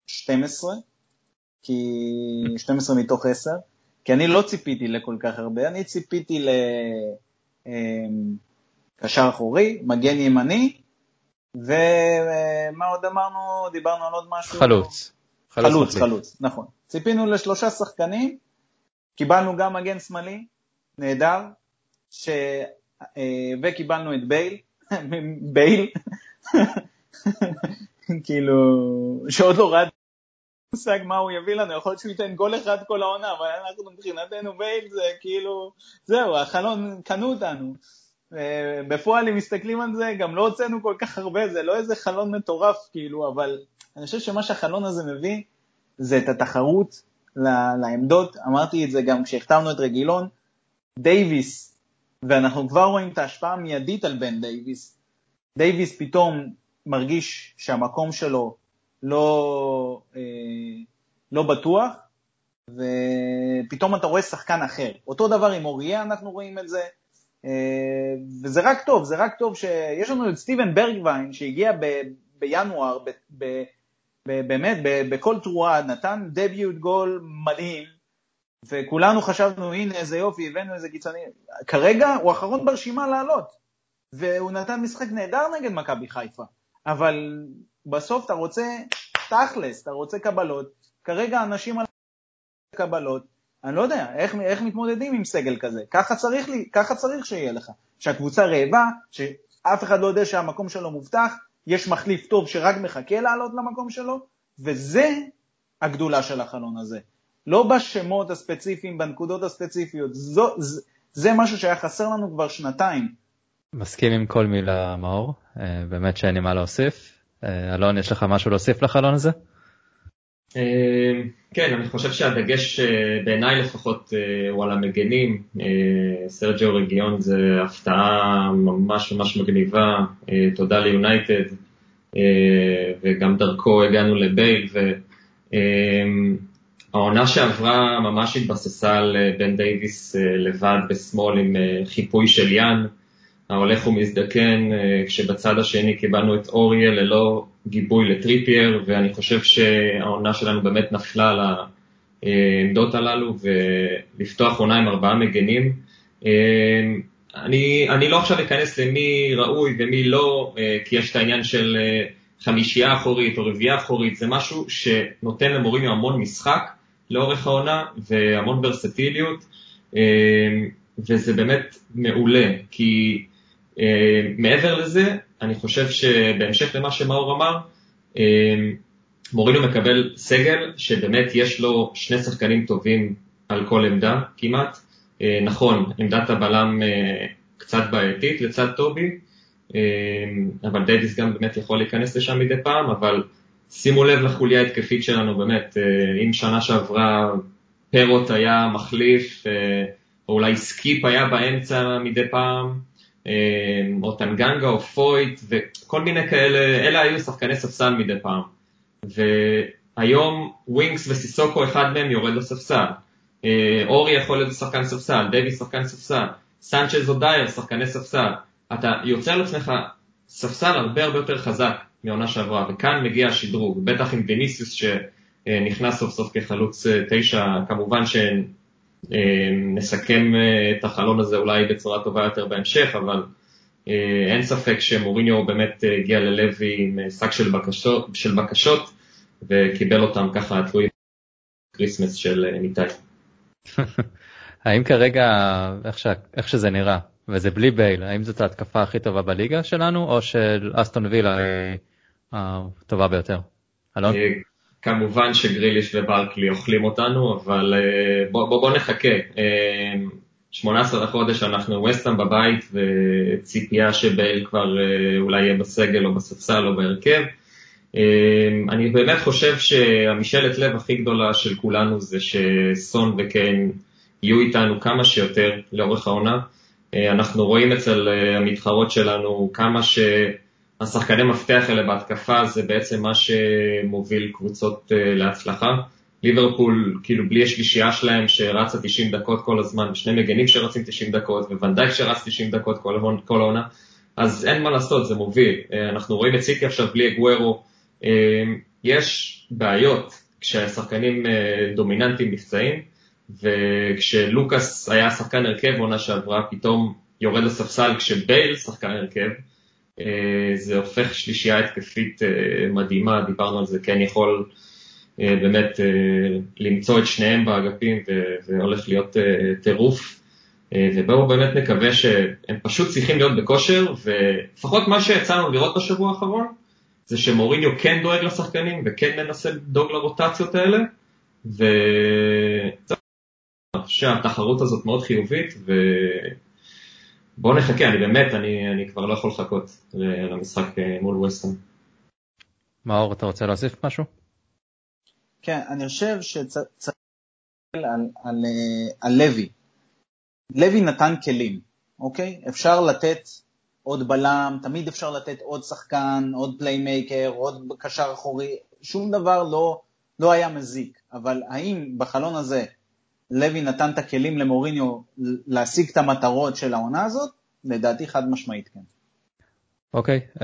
12, כי 12 מתוך 10, כי אני לא ציפיתי לכל כך הרבה, אני ציפיתי ל... קשר אחורי, מגן ימני, ומה עוד אמרנו? דיברנו על עוד משהו? חלוץ. חלוץ, חלוץ, חלוץ, נכון. ציפינו לשלושה שחקנים, קיבלנו גם מגן שמאלי, נהדר, ש... אה, וקיבלנו את בייל. בייל, כאילו, שעוד לא ראה מושג מה הוא יביא לנו, יכול להיות שהוא ייתן גול אחד כל העונה, אבל אנחנו מבחינתנו בייל זה כאילו, זהו, החלון, קנו אותנו. בפועל, אם מסתכלים על זה, גם לא הוצאנו כל כך הרבה, זה לא איזה חלון מטורף, כאילו, אבל אני חושב שמה שהחלון הזה מביא, זה את התחרות לעמדות, אמרתי את זה גם כשהחתמנו את רגילון, דייוויס, ואנחנו כבר רואים את ההשפעה המיידית על בן דייוויס, דייוויס פתאום מרגיש שהמקום שלו לא, אה, לא בטוח, ופתאום אתה רואה שחקן אחר. אותו דבר עם אוריה, אנחנו רואים את זה, אה, וזה רק טוב, זה רק טוב שיש לנו את סטיבן ברגווין שהגיע ב, בינואר, ב, ב, ב, באמת, ב, בכל תרועה, נתן דביוט גול מדהים, וכולנו חשבנו, הנה איזה יופי, הבאנו איזה קיצוני. כרגע הוא האחרון ברשימה לעלות, והוא נתן משחק נהדר נגד מכבי חיפה, אבל בסוף אתה רוצה תכלס, אתה רוצה קבלות, כרגע אנשים על קבלות, אני לא יודע, איך, איך מתמודדים עם סגל כזה? ככה צריך, לי, ככה צריך שיהיה לך. שהקבוצה רעבה, שאף אחד לא יודע שהמקום שלו מובטח, יש מחליף טוב שרק מחכה לעלות למקום שלו, וזה הגדולה של החלון הזה. לא בשמות הספציפיים, בנקודות הספציפיות, זו, זה, זה משהו שהיה חסר לנו כבר שנתיים. מסכים עם כל מילה מאור, אה, באמת שאין לי מה להוסיף. אה, אלון, יש לך משהו להוסיף לחלון הזה? אה, כן, אני חושב שהדגש בעיניי לפחות הוא על המגנים. סרג'יו רגילון זה הפתעה ממש ממש מגניבה, תודה ליונייטד, וגם דרכו הגענו לבייל, והעונה שעברה ממש התבססה על בן דייוויס לבד בשמאל עם חיפוי של יאן. ההולך ומזדקן, אה, כשבצד השני קיבלנו את אוריה ללא גיבוי לטריפייר, ואני חושב שהעונה שלנו באמת נפלה על העמדות הללו, ולפתוח עונה עם ארבעה מגנים. אה, אני, אני לא עכשיו אכנס למי ראוי ומי לא, אה, כי יש את העניין של חמישייה אחורית או רביעייה אחורית, זה משהו שנותן למורים המון משחק לאורך העונה והמון ורסטיליות, וזה באמת מעולה, כי אה, מעבר לזה, אני חושב שבהמשך למה שמאור אמר, אה, מורינו מקבל סגל שבאמת יש לו שני שחקנים טובים על כל עמדה כמעט. אה, נכון, עמדת הבלם קצת בעייתית לצד טובי, אבל דייוויס גם באמת יכול להיכנס לשם מדי פעם, אבל שימו לב לחוליה ההתקפית שלנו באמת, אם שנה שעברה פרוט היה מחליף, או אולי סקיפ היה באמצע מדי פעם, אמ, או טנגנגה או פויט וכל מיני כאלה, אלה היו שחקני ספסל מדי פעם. והיום ווינקס וסיסוקו אחד מהם יורד לספסל. אה, אורי יכול להיות שחקן ספסל, דבי שחקן ספסל, סנצ'ז או דייר שחקני ספסל. אתה יוצר לעצמך ספסל הרבה הרבה יותר חזק מעונה שעברה, וכאן מגיע השדרוג, בטח עם ויניסיוס שנכנס סוף סוף כחלוץ אה, תשע, כמובן אה, נסכם אה, את החלון הזה אולי בצורה טובה יותר בהמשך, אבל אה, אין ספק שמוריניו באמת הגיע ללוי עם שק של בקשות, של בקשות וקיבל אותם ככה תלוי קריסמס של ניתאי. האם כרגע, איך, ש... איך שזה נראה, וזה בלי בייל, האם זאת ההתקפה הכי טובה בליגה שלנו, או של אסטון וילה הטובה ביותר? אלון? כמובן שגריליש וברקלי אוכלים אותנו, אבל אה, בוא, בוא, בוא נחכה. 18 אה, לחודש אנחנו ווסטהאם בבית וציפייה שבייל כבר אה, אולי יהיה בסגל או בספסל או בהרכב. אני באמת חושב שהמשאלת לב הכי גדולה של כולנו זה שסון וקיין יהיו איתנו כמה שיותר לאורך העונה. אנחנו רואים אצל המתחרות שלנו כמה ש... השחקני מפתח האלה בהתקפה זה בעצם מה שמוביל קבוצות אה, להצלחה. ליברפול, כאילו בלי השלישייה שלהם שרצה 90 דקות כל הזמן, שני מגנים שרצים 90 דקות, וונדייק שרץ 90 דקות כל, העונה, אז אין מה לעשות, זה מוביל. אה, אנחנו רואים את סיטי עכשיו בלי אגוורו. אה, יש בעיות כשהשחקנים דומיננטיים נפצעים, וכשלוקאס היה שחקן הרכב עונה שעברה, פתאום יורד לספסל כשבייל שחקן הרכב, זה הופך שלישייה התקפית אה, מדהימה, דיברנו על זה, כן יכול אה, באמת למצוא את שניהם באגפים והולך להיות טירוף. ובואו באמת נקווה שהם פשוט צריכים להיות בכושר, ולפחות מה שיצא לנו לראות בשבוע האחרון, זה שמוריניו כן דואג לשחקנים וכן מנסה לדאוג לרוטציות האלה, וזהו, שהתחרות הזאת מאוד חיובית, ובואו נחכה, אני באמת, אני, אני כבר לא יכול לחכות למשחק מול ווסטהאם. מאור, אתה רוצה להוסיף משהו? כן, אני חושב שצריך על, על, על, על לוי. לוי נתן כלים, אוקיי? אפשר לתת עוד בלם, תמיד אפשר לתת עוד שחקן, עוד playmaker, עוד קשר אחורי, שום דבר לא, לא היה מזיק. אבל האם בחלון הזה לוי נתן את הכלים למוריניו להשיג את המטרות של העונה הזאת? לדעתי חד משמעית כן. אוקיי, uh,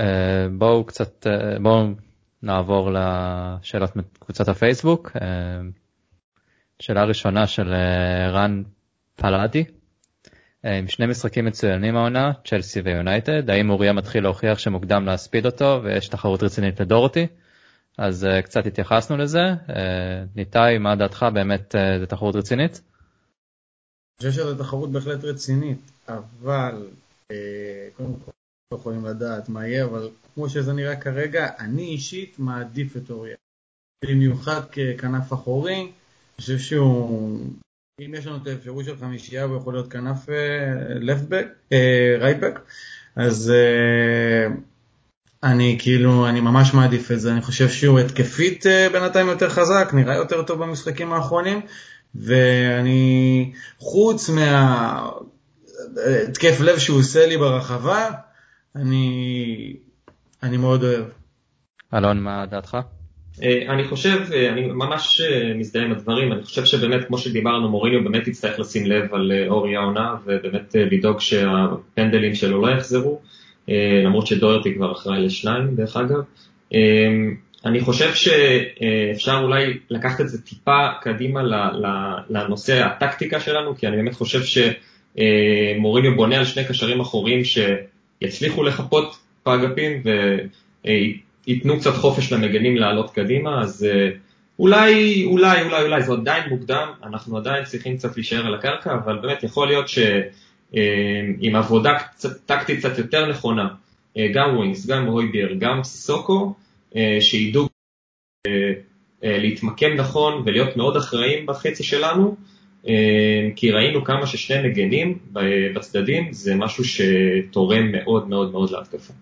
בואו קצת, uh, בואו נעבור לשאלות מקבוצת הפייסבוק. Uh, שאלה ראשונה של רן פלאדי. אה, עם שני משחקים מצוינים העונה, צ'לסי ויונייטד, האם אוריה מתחיל להוכיח שמוקדם להספיד אותו ויש תחרות רצינית לדורותי? אז uh, קצת התייחסנו לזה. Uh, ניתאי, מה דעתך? באמת uh, זו תחרות רצינית? אני חושב שזו תחרות בהחלט רצינית, אבל uh, קודם כל לא יכולים לדעת מה יהיה, אבל כמו שזה נראה כרגע, אני אישית מעדיף את אוריה. במיוחד ככנף אחורי, אני חושב שהוא אם יש לנו את האפשרות של חמישייה הוא יכול להיות כנף לפטבק, אה, רייטבק, אה, אז אה, אני כאילו, אני ממש מעדיף את זה, אני חושב שהוא התקפית בינתיים יותר חזק, נראה יותר טוב במשחקים האחרונים, ואני, חוץ מהתקף לב שהוא עושה לי ברחבה, אני, אני מאוד אוהב. אלון, מה דעתך? אה, אני חושב, אה, אני ממש אה, מזדהה עם הדברים, אני חושב שבאמת, כמו שדיברנו, מוריניו באמת יצטרך לשים לב על אורי העונה, ובאמת לדאוג שהפנדלים שלו לא יחזרו, למרות שדוירטי כבר אחראי לשניים, דרך אגב. אני חושב שאפשר אולי לקחת את זה טיפה קדימה לנושא הטקטיקה שלנו, כי אני באמת חושב שמוריניו בונה על שני קשרים אחוריים שיצליחו לחפות באגפים, ייתנו קצת חופש למגנים לעלות קדימה, אז אה, אולי, אולי, אולי, אולי, זה עדיין מוקדם, אנחנו עדיין צריכים קצת להישאר על הקרקע, אבל באמת יכול להיות שעם אה, עבודה קצת, טקטית קצת יותר נכונה, אה, גם ווינס, גם הויבייר, גם סיסוקו, שידעו להתמקם נכון ולהיות מאוד אחראים בחצי שלנו, כי ראינו כמה ששני מגנים בצדדים זה משהו שתורם מאוד מאוד מאוד להתקפה.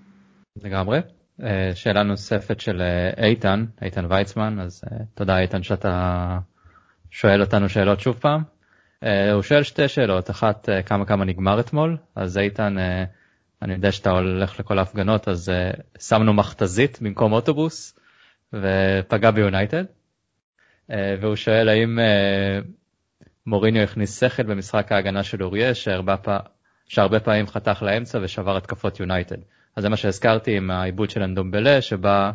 לגמרי. אה, שאלה נוספת של אה, איתן, איתן ויצמן, אז אה, תודה איתן שאתה שואל אותנו שאלות שוב פעם. הוא שואל שתי שאלות, אחת כמה כמה נגמר אתמול, אז איתן, אני יודע שאתה הולך לכל ההפגנות, אז שמנו מכתזית במקום אוטובוס ופגע ביונייטד. והוא שואל האם מוריניו הכניס שכל במשחק ההגנה של אוריה, שהרבה, שהרבה פעמים חתך לאמצע ושבר התקפות יונייטד. אז זה מה שהזכרתי עם העיבוד של אנדומבלה, שבה,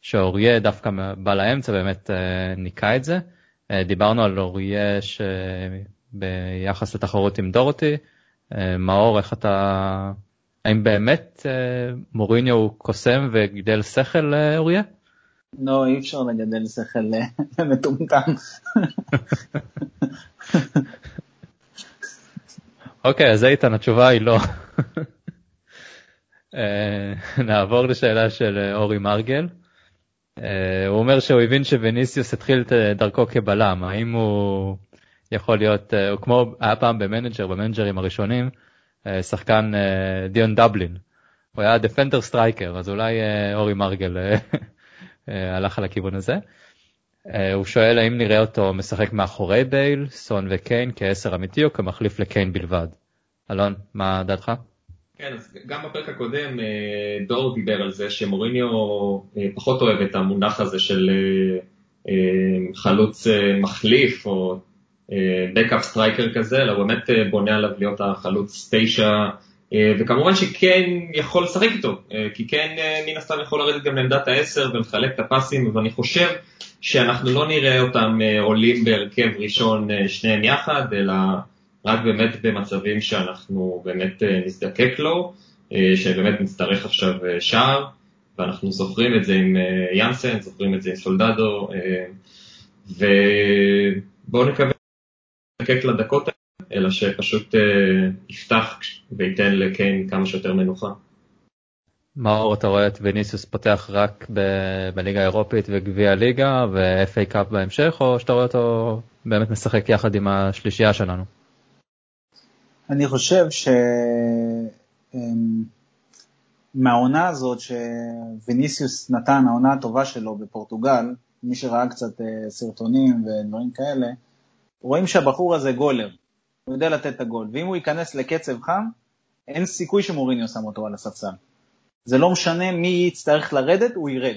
שאוריה דווקא בא לאמצע באמת אה, ניקה את זה. אה, דיברנו על אוריה שביחס לתחרות עם דורותי. אה, מאור, איך אתה... האם באמת מוריניו הוא קוסם וגידל שכל לאוריה? לא, אי אפשר לגדל שכל למטומטם. אוקיי, אז איתן, התשובה היא לא. אה, נעבור לשאלה של אה, אורי מרגל. אה, הוא אומר שהוא הבין שווניסיוס התחיל את דרכו כבלם, האם הוא יכול להיות, הוא כמו היה פעם במנג'ר, במנג'רים הראשונים, שחקן דיון דבלין. הוא היה defender striker, אז אולי אורי מרגל הלך על הכיוון הזה. הוא שואל האם נראה אותו משחק מאחורי בייל, סון וקיין כעשר אמיתי או כמחליף לקיין בלבד. אלון, מה דעתך? כן, אז גם בפרק הקודם אה, דור דיבר על זה שמוריניו אה, פחות אוהב את המונח הזה של אה, חלוץ מחליף או backup striker כזה, אלא הוא באמת בונה עליו להיות החלוץ תשע, וכמובן שכן יכול לשחק איתו, כי כן מן הסתם יכול לרדת גם לעמדת העשר ולחלק את הפאסים, ואני חושב שאנחנו לא נראה אותם עולים בהרכב ראשון שניהם יחד, אלא רק באמת במצבים שאנחנו באמת אה, נזדקק לו, אה, שבאמת נצטרך עכשיו אה, שער, ואנחנו זוכרים את זה עם יאנסן, זוכרים את זה עם סולדדו, ובואו נקווה נזדקק לדקות האלה, אלא שפשוט יפתח וייתן לקיין כמה שיותר מנוחה. מאור, אתה רואה את וניסיוס פותח רק ב- בליגה האירופית וגביע הליגה ו-FA קאפ בהמשך, או שאתה רואה אותו באמת משחק יחד עם השלישייה שלנו? אני חושב שמהעונה הזאת שוויניסיוס נתן, העונה הטובה שלו בפורטוגל, מי שראה קצת אה, סרטונים ודברים כאלה, רואים שהבחור הזה גולר, הוא יודע לתת את הגול, ואם הוא ייכנס לקצב חם, אין סיכוי שמוריניו שם אותו על הספסל. זה לא משנה מי יצטרך לרדת, הוא ירד.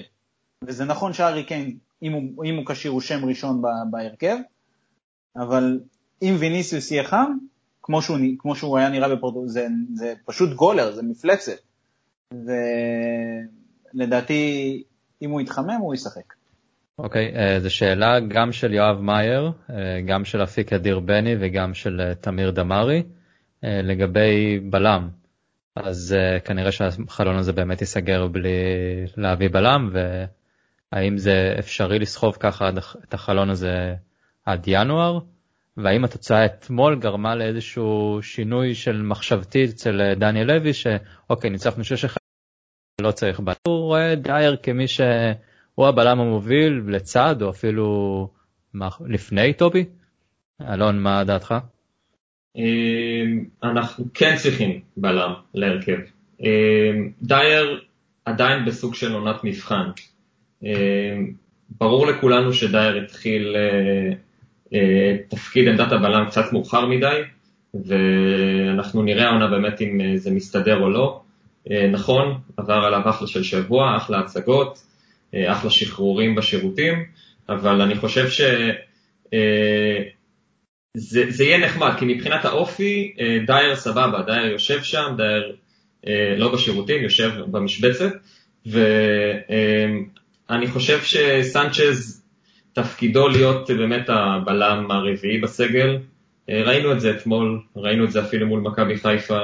וזה נכון שארי קיין, אם הוא, כשיר, הוא שם ראשון בהרכב, אבל אם ויניסיוס יהיה חם, כמו שהוא, כמו שהוא היה נראה בפורטוגל, זה, זה פשוט גולר, זה מפלצת. ולדעתי, אם הוא יתחמם, הוא ישחק. אוקיי, okay, אה, זו שאלה גם של יואב מאייר, uh, גם של אפיק אדיר בני וגם של uh, תמיר דמארי, לגבי בלם. אז כנראה שהחלון הזה באמת ייסגר בלי להביא בלם, והאם זה אפשרי לסחוב ככה את החלון הזה עד ינואר, והאם התוצאה אתמול גרמה לאיזשהו שינוי של מחשבתי אצל אה, דניאל לוי, שאוקיי, ניצחנו 6-1, לא צריך בלם. הוא רואה דייר כמי שהוא הבלם המוביל לצד, או אפילו לפני טובי? אלון, מה דעתך? אמ, אנחנו כן צריכים בלם להרכב. אמ, דייר עדיין בסוג של עונת מבחן. אמ, ברור לכולנו שדייר התחיל אה, אה, תפקיד עמדת הבלם קצת מאוחר מדי, ואנחנו נראה העונה באמת אם אה, זה מסתדר או לא. נכון, עבר עליו אחלה של שבוע, אחלה הצגות, אחלה שחרורים בשירותים, אבל אני חושב ש... זה, זה יהיה נחמד, כי מבחינת האופי, אה, דייר סבבה, דייר יושב שם, דייר אה, לא בשירותים, יושב במשבצת, ואני חושב שסנצ'ז תפקידו להיות באמת הבלם הרביעי בסגל, אה, ראינו את זה אתמול, ראינו את זה אפילו מול מכבי חיפה,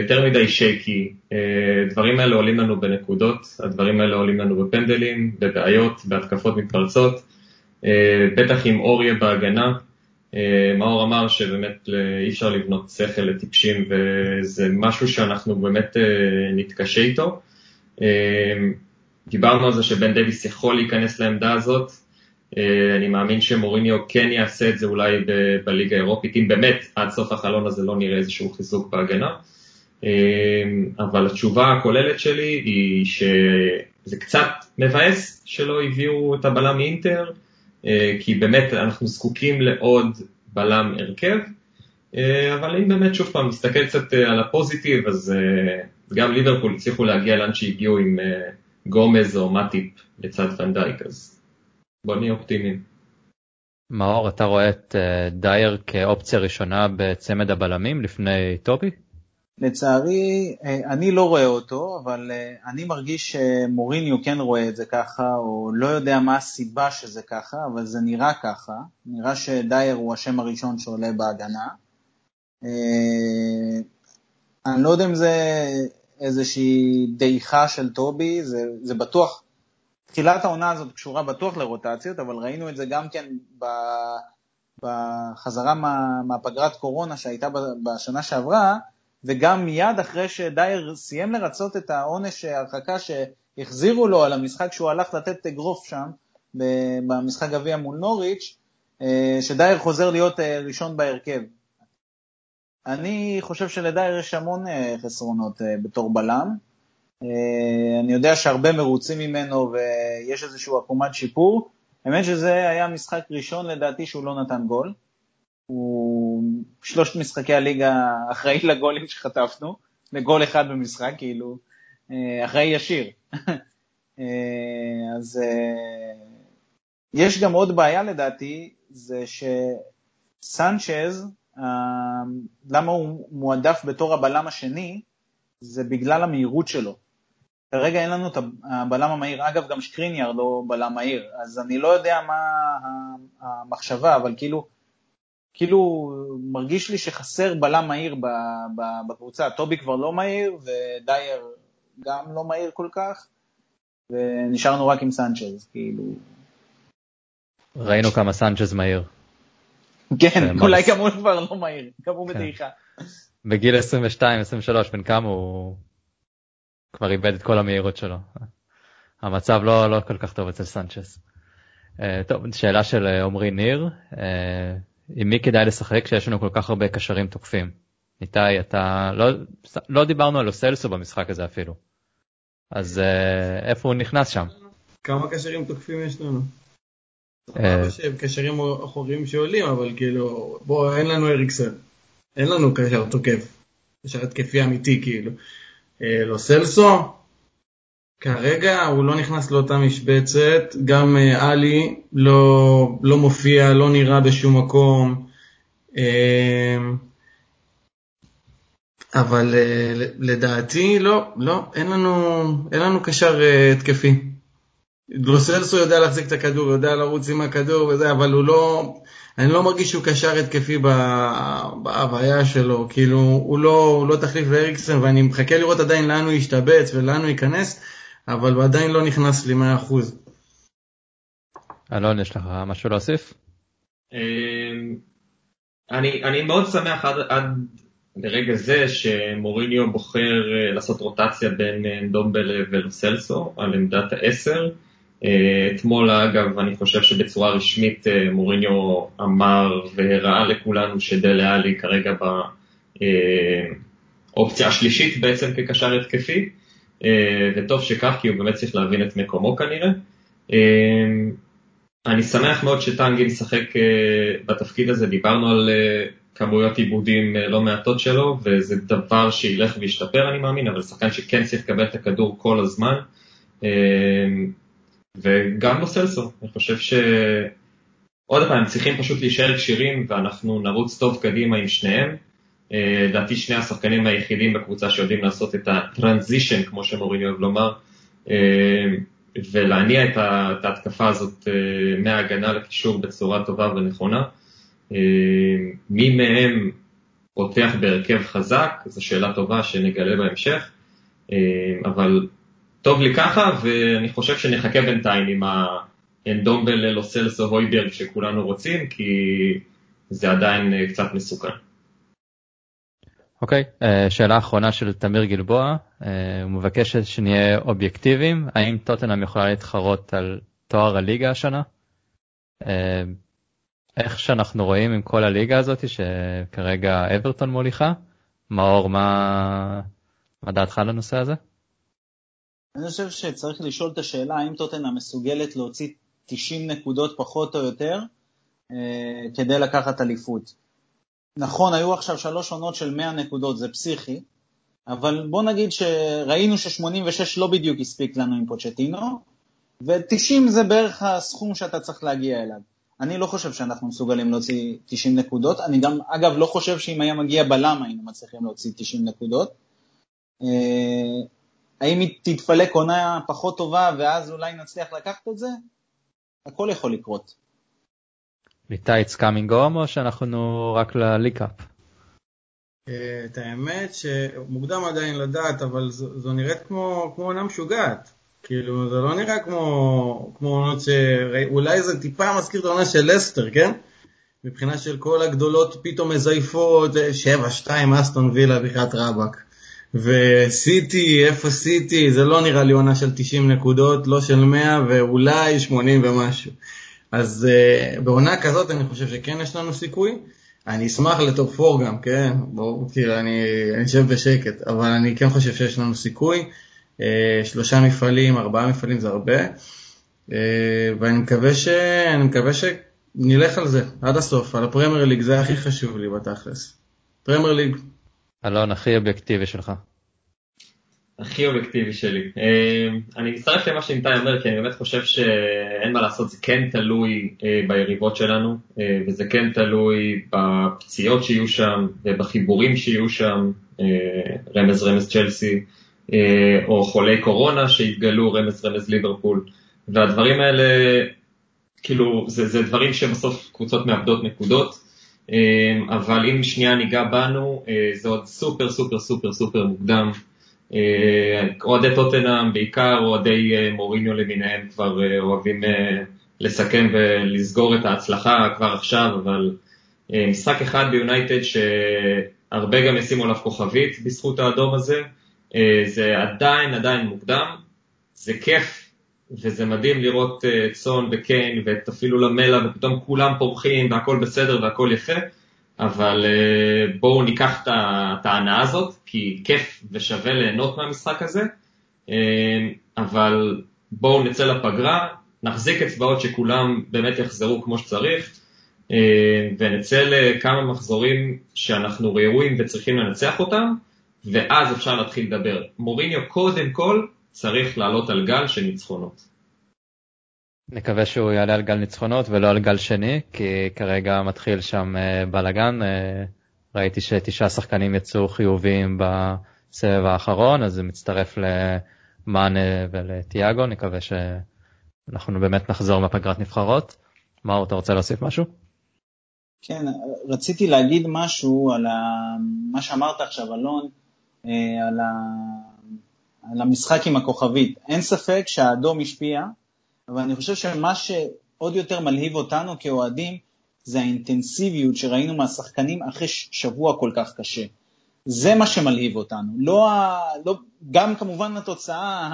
יותר מדי שייקי, הדברים האלה עולים לנו בנקודות, הדברים האלה עולים לנו בפנדלים, בבעיות, בהתקפות מתפרצות, בטח עם אוריה בהגנה. אה, מאור אמר שבאמת אי אפשר לבנות שכל לטיפשים וזה משהו שאנחנו באמת אה, נתקשה איתו. אה, דיברנו על זה שבן דוויס יכול להיכנס לעמדה הזאת, אני מאמין שמוריניו כן יעשה את זה אולי ב- בליגה האירופית, אם באמת עד סוף החלון הזה לא נראה איזשהו חיזוק בהגנה. אבל התשובה הכוללת שלי היא שזה קצת מבאס שלא הביאו את הבלם מאינטר, אה, כי באמת אנחנו זקוקים לעוד בלם הרכב, אה, אבל אם באמת שוב פעם נסתכל קצת אה, על הפוזיטיב, אז גם ליברפול הצליחו להגיע לאן שהגיעו עם גומז או מטיפ לצד ונדייק, אז בוא נהיה אופטימיים. מאור, אתה רואה את דייר כאופציה ראשונה בצמד הבלמים לפני טובי? לצערי, אה, אני לא רואה אותו, אבל אה, אני מרגיש שמוריניו כן רואה את זה ככה, או לא יודע מה הסיבה שזה ככה, אבל זה נראה ככה. נראה שדייר הוא השם הראשון שעולה בהגנה. אה, אני לא יודע אם זה איזושהי דעיכה של טובי, זה, זה בטוח, תחילת העונה הזאת קשורה בטוח לרוטציות, אבל ראינו את זה גם כן בחזרה מה, מהפגרת קורונה שהייתה בשנה שעברה, וגם מיד אחרי שדייר סיים לרצות את העונש ההרחקה שהחזירו לו על המשחק שהוא הלך לתת אגרוף שם, במשחק גביע מול נוריץ', אה, שדייר חוזר להיות אה, ראשון בהרכב. אני חושב שלדייר יש המון אה, חסרונות בתור בלם. אני יודע שהרבה מרוצים ממנו ויש איזשהו עקומת שיפור. האמת שזה היה משחק ראשון לדעתי שהוא לא נתן גול. הוא שלושת משחקי הליגה אחראי לגולים שחטפנו, לגול אחד במשחק, כאילו, אה, אחראי ישיר. אה, אז אה, יש גם עוד בעיה לדעתי, זה שסנצ'ז, למה הוא מועדף בתור הבלם השני, זה בגלל המהירות שלו. כרגע אין לנו את הבלם המהיר, אגב גם שקריניאר לא בלם מהיר, אז אני לא יודע מה המחשבה, אבל כאילו כאילו מרגיש לי שחסר בלם מהיר בקבוצה, טובי כבר לא מהיר ודייר גם לא מהיר כל כך, ונשארנו רק עם סנצ'ז, כאילו. ראינו כמה סנצ'ז מהיר. כן, אולי גם הוא כבר לא מהיר, גם הוא בדעיכה. בגיל 22-23, בן כמה הוא כבר איבד את כל המהירות שלו. המצב לא, לא כל כך טוב אצל סנצ'ס. Uh, טוב, שאלה של עמרי ניר, uh, עם מי כדאי לשחק כשיש לנו כל כך הרבה קשרים תוקפים? איתי, אתה, לא, לא דיברנו על אוסלסו במשחק הזה אפילו. אז איפה הוא נכנס שם? כמה קשרים תוקפים יש לנו? שהם קשרים אחוריים שעולים, אבל כאילו, בוא, אין לנו אריקסן. אין לנו קשר תוקף. קשר התקפי אמיתי, כאילו. לא סלסו, כרגע הוא לא נכנס לאותה משבצת, גם עלי לא, לא מופיע, לא נראה בשום מקום. אבל לדעתי לא, לא, אין לנו, אין לנו קשר התקפי. גלוסלסו יודע להחזיק את הכדור, יודע לרוץ עם הכדור וזה, אבל הוא לא, אני לא מרגיש שהוא קשר התקפי בהוויה שלו, כאילו הוא לא, הוא לא תחליף לאריקסן ואני מחכה לראות עדיין לאן הוא ישתבץ ולאן הוא ייכנס, אבל הוא עדיין לא נכנס לי 100%. אלון, יש לך משהו להוסיף? אמ, אני, אני מאוד שמח עד, עד לרגע זה שמוריניו בוחר אה, לעשות רוטציה בין אה, דומבל ולוסלסו על עמדת העשר. אתמול אגב, אני חושב שבצורה רשמית מוריניו אמר והראה לכולנו שדלה עלי כרגע באופציה השלישית בעצם כקשר התקפי, וטוב שכך כי הוא באמת צריך להבין את מקומו כנראה. אני שמח מאוד שטנגי משחק בתפקיד הזה, דיברנו על כמויות עיבודים אה, לא מעטות שלו, וזה דבר שילך וישתפר אני מאמין, אבל שחקן שכן צריך לקבל את הכדור כל הזמן. אה, וגם לוסלסו, אני חושב ש... עוד פעם, צריכים פשוט להישאר כשירים ואנחנו נרוץ טוב קדימה עם שניהם. אה, לדעתי שני השחקנים היחידים בקבוצה שיודעים לעשות את הטרנזישן, כמו שמוריני אוהב לומר, ולהניע את ההתקפה הזאת מההגנה לקישור בצורה טובה ונכונה. אה, מי מהם פותח בהרכב חזק, זו שאלה טובה שנגלה בהמשך, אה, אבל טוב לי ככה, ואני חושב שנחכה בינתיים עם האנדומבל לוסלס או הויברג שכולנו רוצים, כי זה עדיין אה, קצת מסוכן. אוקיי, okay, שאלה אחרונה של תמיר גלבוע, הוא מבקש שנהיה אובייקטיביים, האם טוטנאם יכולה להתחרות על תואר הליגה השנה? איך שאנחנו רואים עם כל הליגה הזאת שכרגע אברטון מוליכה, מאור מה, מה דעתך לנושא הזה? אני חושב שצריך לשאול את השאלה האם טוטנה מסוגלת להוציא 90 נקודות פחות או יותר אה, כדי לקחת אליפות. נכון, היו עכשיו שלוש עונות של 100 נקודות, זה פסיכי, אבל בוא נגיד שראינו ש-86 לא בדיוק הספיק לנו עם פוצ'טינו, ו-90 זה בערך הסכום שאתה צריך להגיע אליו. אני לא חושב שאנחנו מסוגלים להוציא 90 נקודות, אני גם, אגב, לא חושב שאם היה מגיע בלם היינו מצליחים להוציא 90 נקודות. אה, האם היא תתפלק עונה פחות טובה ואז אולי נצליח לקחת את זה? הכל יכול לקרות. איתי it's coming home או שאנחנו רק לליקאפ? אה, את האמת שמוקדם עדיין לדעת, אבל זו נראית כמו עונה משוגעת. כאילו, זה לא נראה כמו, כמו עונות ש... אולי זה טיפה מזכיר את העונה של לסטר, כן? מבחינה של כל הגדולות פתאום מזייפות, 7-2 אסטון וילה בחיית רבאק. וסיטי, איפה סיטי? זה לא נראה לי עונה של 90 נקודות, לא של 100 ואולי 80 ומשהו. אז uh, בעונה כזאת אני חושב שכן יש לנו סיכוי. אני אשמח ל top 4 גם, כן? בואו, כאילו, אני אשב בשקט, אבל אני כן חושב שיש לנו סיכוי. אה, שלושה מפעלים, ארבעה מפעלים זה הרבה, אה, ואני מקווה, ש... מקווה שנלך על זה עד הסוף, על הפרמייר ליג, זה הכי חשוב לי בתכלס. פרמייר ליג. אלון, הכי אובייקטיבי שלך. הכי אובייקטיבי שלי. אה, אני מצטרף למה שאיתי אומר, כי אני באמת חושב שאין מה לעשות, זה כן תלוי ביריבות שלנו, וזה כן תלוי בפציעות שיהיו שם, ובחיבורים שיהיו שם, רמז רמז צ'לסי. אה, או חולי קורונה שהתגלו, רמז רמז ליברפול, והדברים האלה, כאילו, זה, זה דברים שבסוף קבוצות מאבדות נקודות, אה, אבל אם שנייה ניגע בנו, אה, זה עוד סופר סופר סופר סופר מוקדם. אוהדי טוטנאם, בעיקר אוהדי מוריניו למיניהם, כבר אוהבים לסכם ולסגור את ההצלחה כבר עכשיו, אבל אה, משחק אחד ביונייטד שהרבה גם ישימו עליו כוכבית בזכות האדום הזה, אה, זה עדיין עדיין מוקדם, זה כיף וזה מדהים לראות את סון וקיין ואת אפילו למלה ופתאום כולם פורחים והכל בסדר והכל יפה, אבל בואו ניקח את ההנאה הזאת, כי כיף ושווה ליהנות מהמשחק הזה, אבל בואו נצא לפגרה, נחזיק אצבעות שכולם באמת יחזרו כמו שצריך, אה, ונצא לכמה מחזורים שאנחנו ראויים וצריכים לנצח אותם, ואז אפשר להתחיל לדבר. מוריניו קודם כל צריך לעלות על גל של ניצחונות. נקווה שהוא יעלה על גל ניצחונות ולא על גל שני, כי כרגע מתחיל שם אה, בלאגן. אה, ראיתי שתשעה שחקנים יצאו חיוביים בסבב האחרון, אז זה מצטרף למאנה ולתיאגו, נקווה שאנחנו באמת נחזור מהפגרת נבחרות. מאור, אתה רוצה להוסיף משהו? כן, רציתי להגיד משהו על ה... מה שאמרת עכשיו, אלון, אה, על, ה... על המשחק עם הכוכבית. אין ספק שהאדום השפיע, אבל אני חושב שמה שעוד יותר מלהיב אותנו כאוהדים, זה האינטנסיביות שראינו מהשחקנים אחרי שבוע כל כך קשה. זה מה שמלהיב אותנו. לא. לא... גם כמובן התוצאה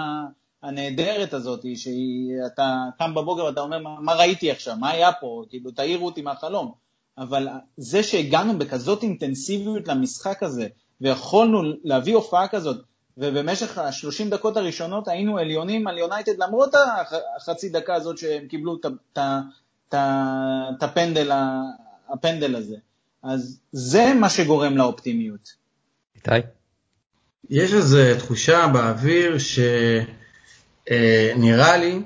הנהדרת הזאת, שאתה קם בבוקר ואתה אומר, מה ראיתי עכשיו, מה היה פה, כאילו, תעירו אותי מהחלום. אבל זה שהגענו בכזאת אינטנסיביות למשחק הזה, ויכולנו להביא הופעה כזאת, ובמשך ה-30 דקות הראשונות היינו עליונים על יונייטד, למרות החצי דקה הזאת שהם קיבלו את הפנדל, הפנדל הזה. אז זה מה שגורם לאופטימיות. איתי? יש איזו תחושה באוויר שנראה לי,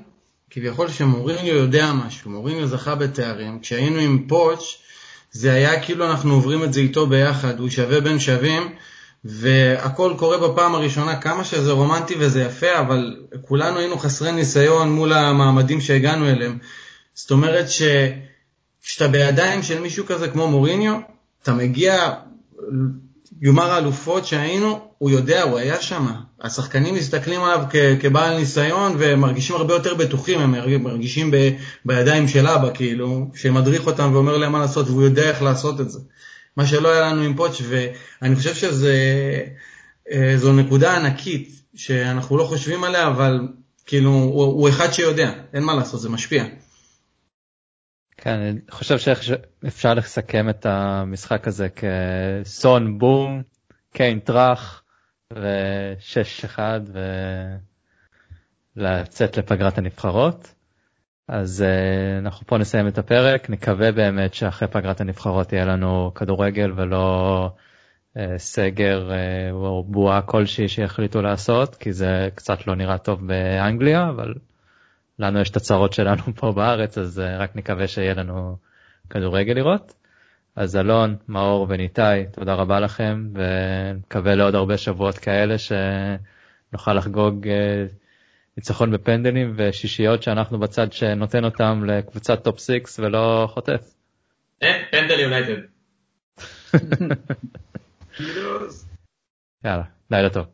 כביכול שמוריניו יודע משהו, מוריניו זכה בתארים, כשהיינו עם פוטש, זה היה כאילו אנחנו עוברים את זה איתו ביחד, הוא שווה בין שווים, והכל קורה בפעם הראשונה, כמה שזה רומנטי וזה יפה, אבל כולנו היינו חסרי ניסיון מול המעמדים שהגענו אליהם. זאת אומרת שכשאתה בידיים של מישהו כזה כמו מוריניו, אתה מגיע, יאמר האלופות שהיינו, הוא יודע, הוא היה שם. השחקנים מסתכלים עליו כ- כבעל ניסיון ומרגישים הרבה יותר בטוחים, הם מרגישים ב- בידיים של אבא, כאילו, שמדריך אותם ואומר להם מה לעשות, והוא יודע איך לעשות את זה. מה שלא היה לנו עם פוטש, ואני חושב שזו אה, נקודה ענקית, שאנחנו לא חושבים עליה, אבל כאילו, הוא, הוא אחד שיודע, אין מה לעשות, זה משפיע. כן, אני חושב שאפשר לסכם את המשחק הזה כסון בום, קיין טראח ו-6-1 ולצאת לפגרת הנבחרות. אז uh, אנחנו פה נסיים את הפרק, נקווה באמת שאחרי פגרת הנבחרות יהיה לנו כדורגל ולא uh, סגר uh, או בועה כלשהי שיחליטו לעשות, כי זה קצת לא נראה טוב באנגליה, אבל לנו יש את הצרות שלנו פה בארץ, אז רק נקווה שיהיה לנו כדורגל לראות. אז אלון, מאור וניתאי, תודה רבה לכם, ונקווה לעוד הרבה שבועות כאלה שנוכל לחגוג ניצחון בפנדלים ושישיות שאנחנו בצד שנותן אותם לקבוצת top 6 ולא חוטף. אה, פנדל יונייטד. יאללה, לילה טוב.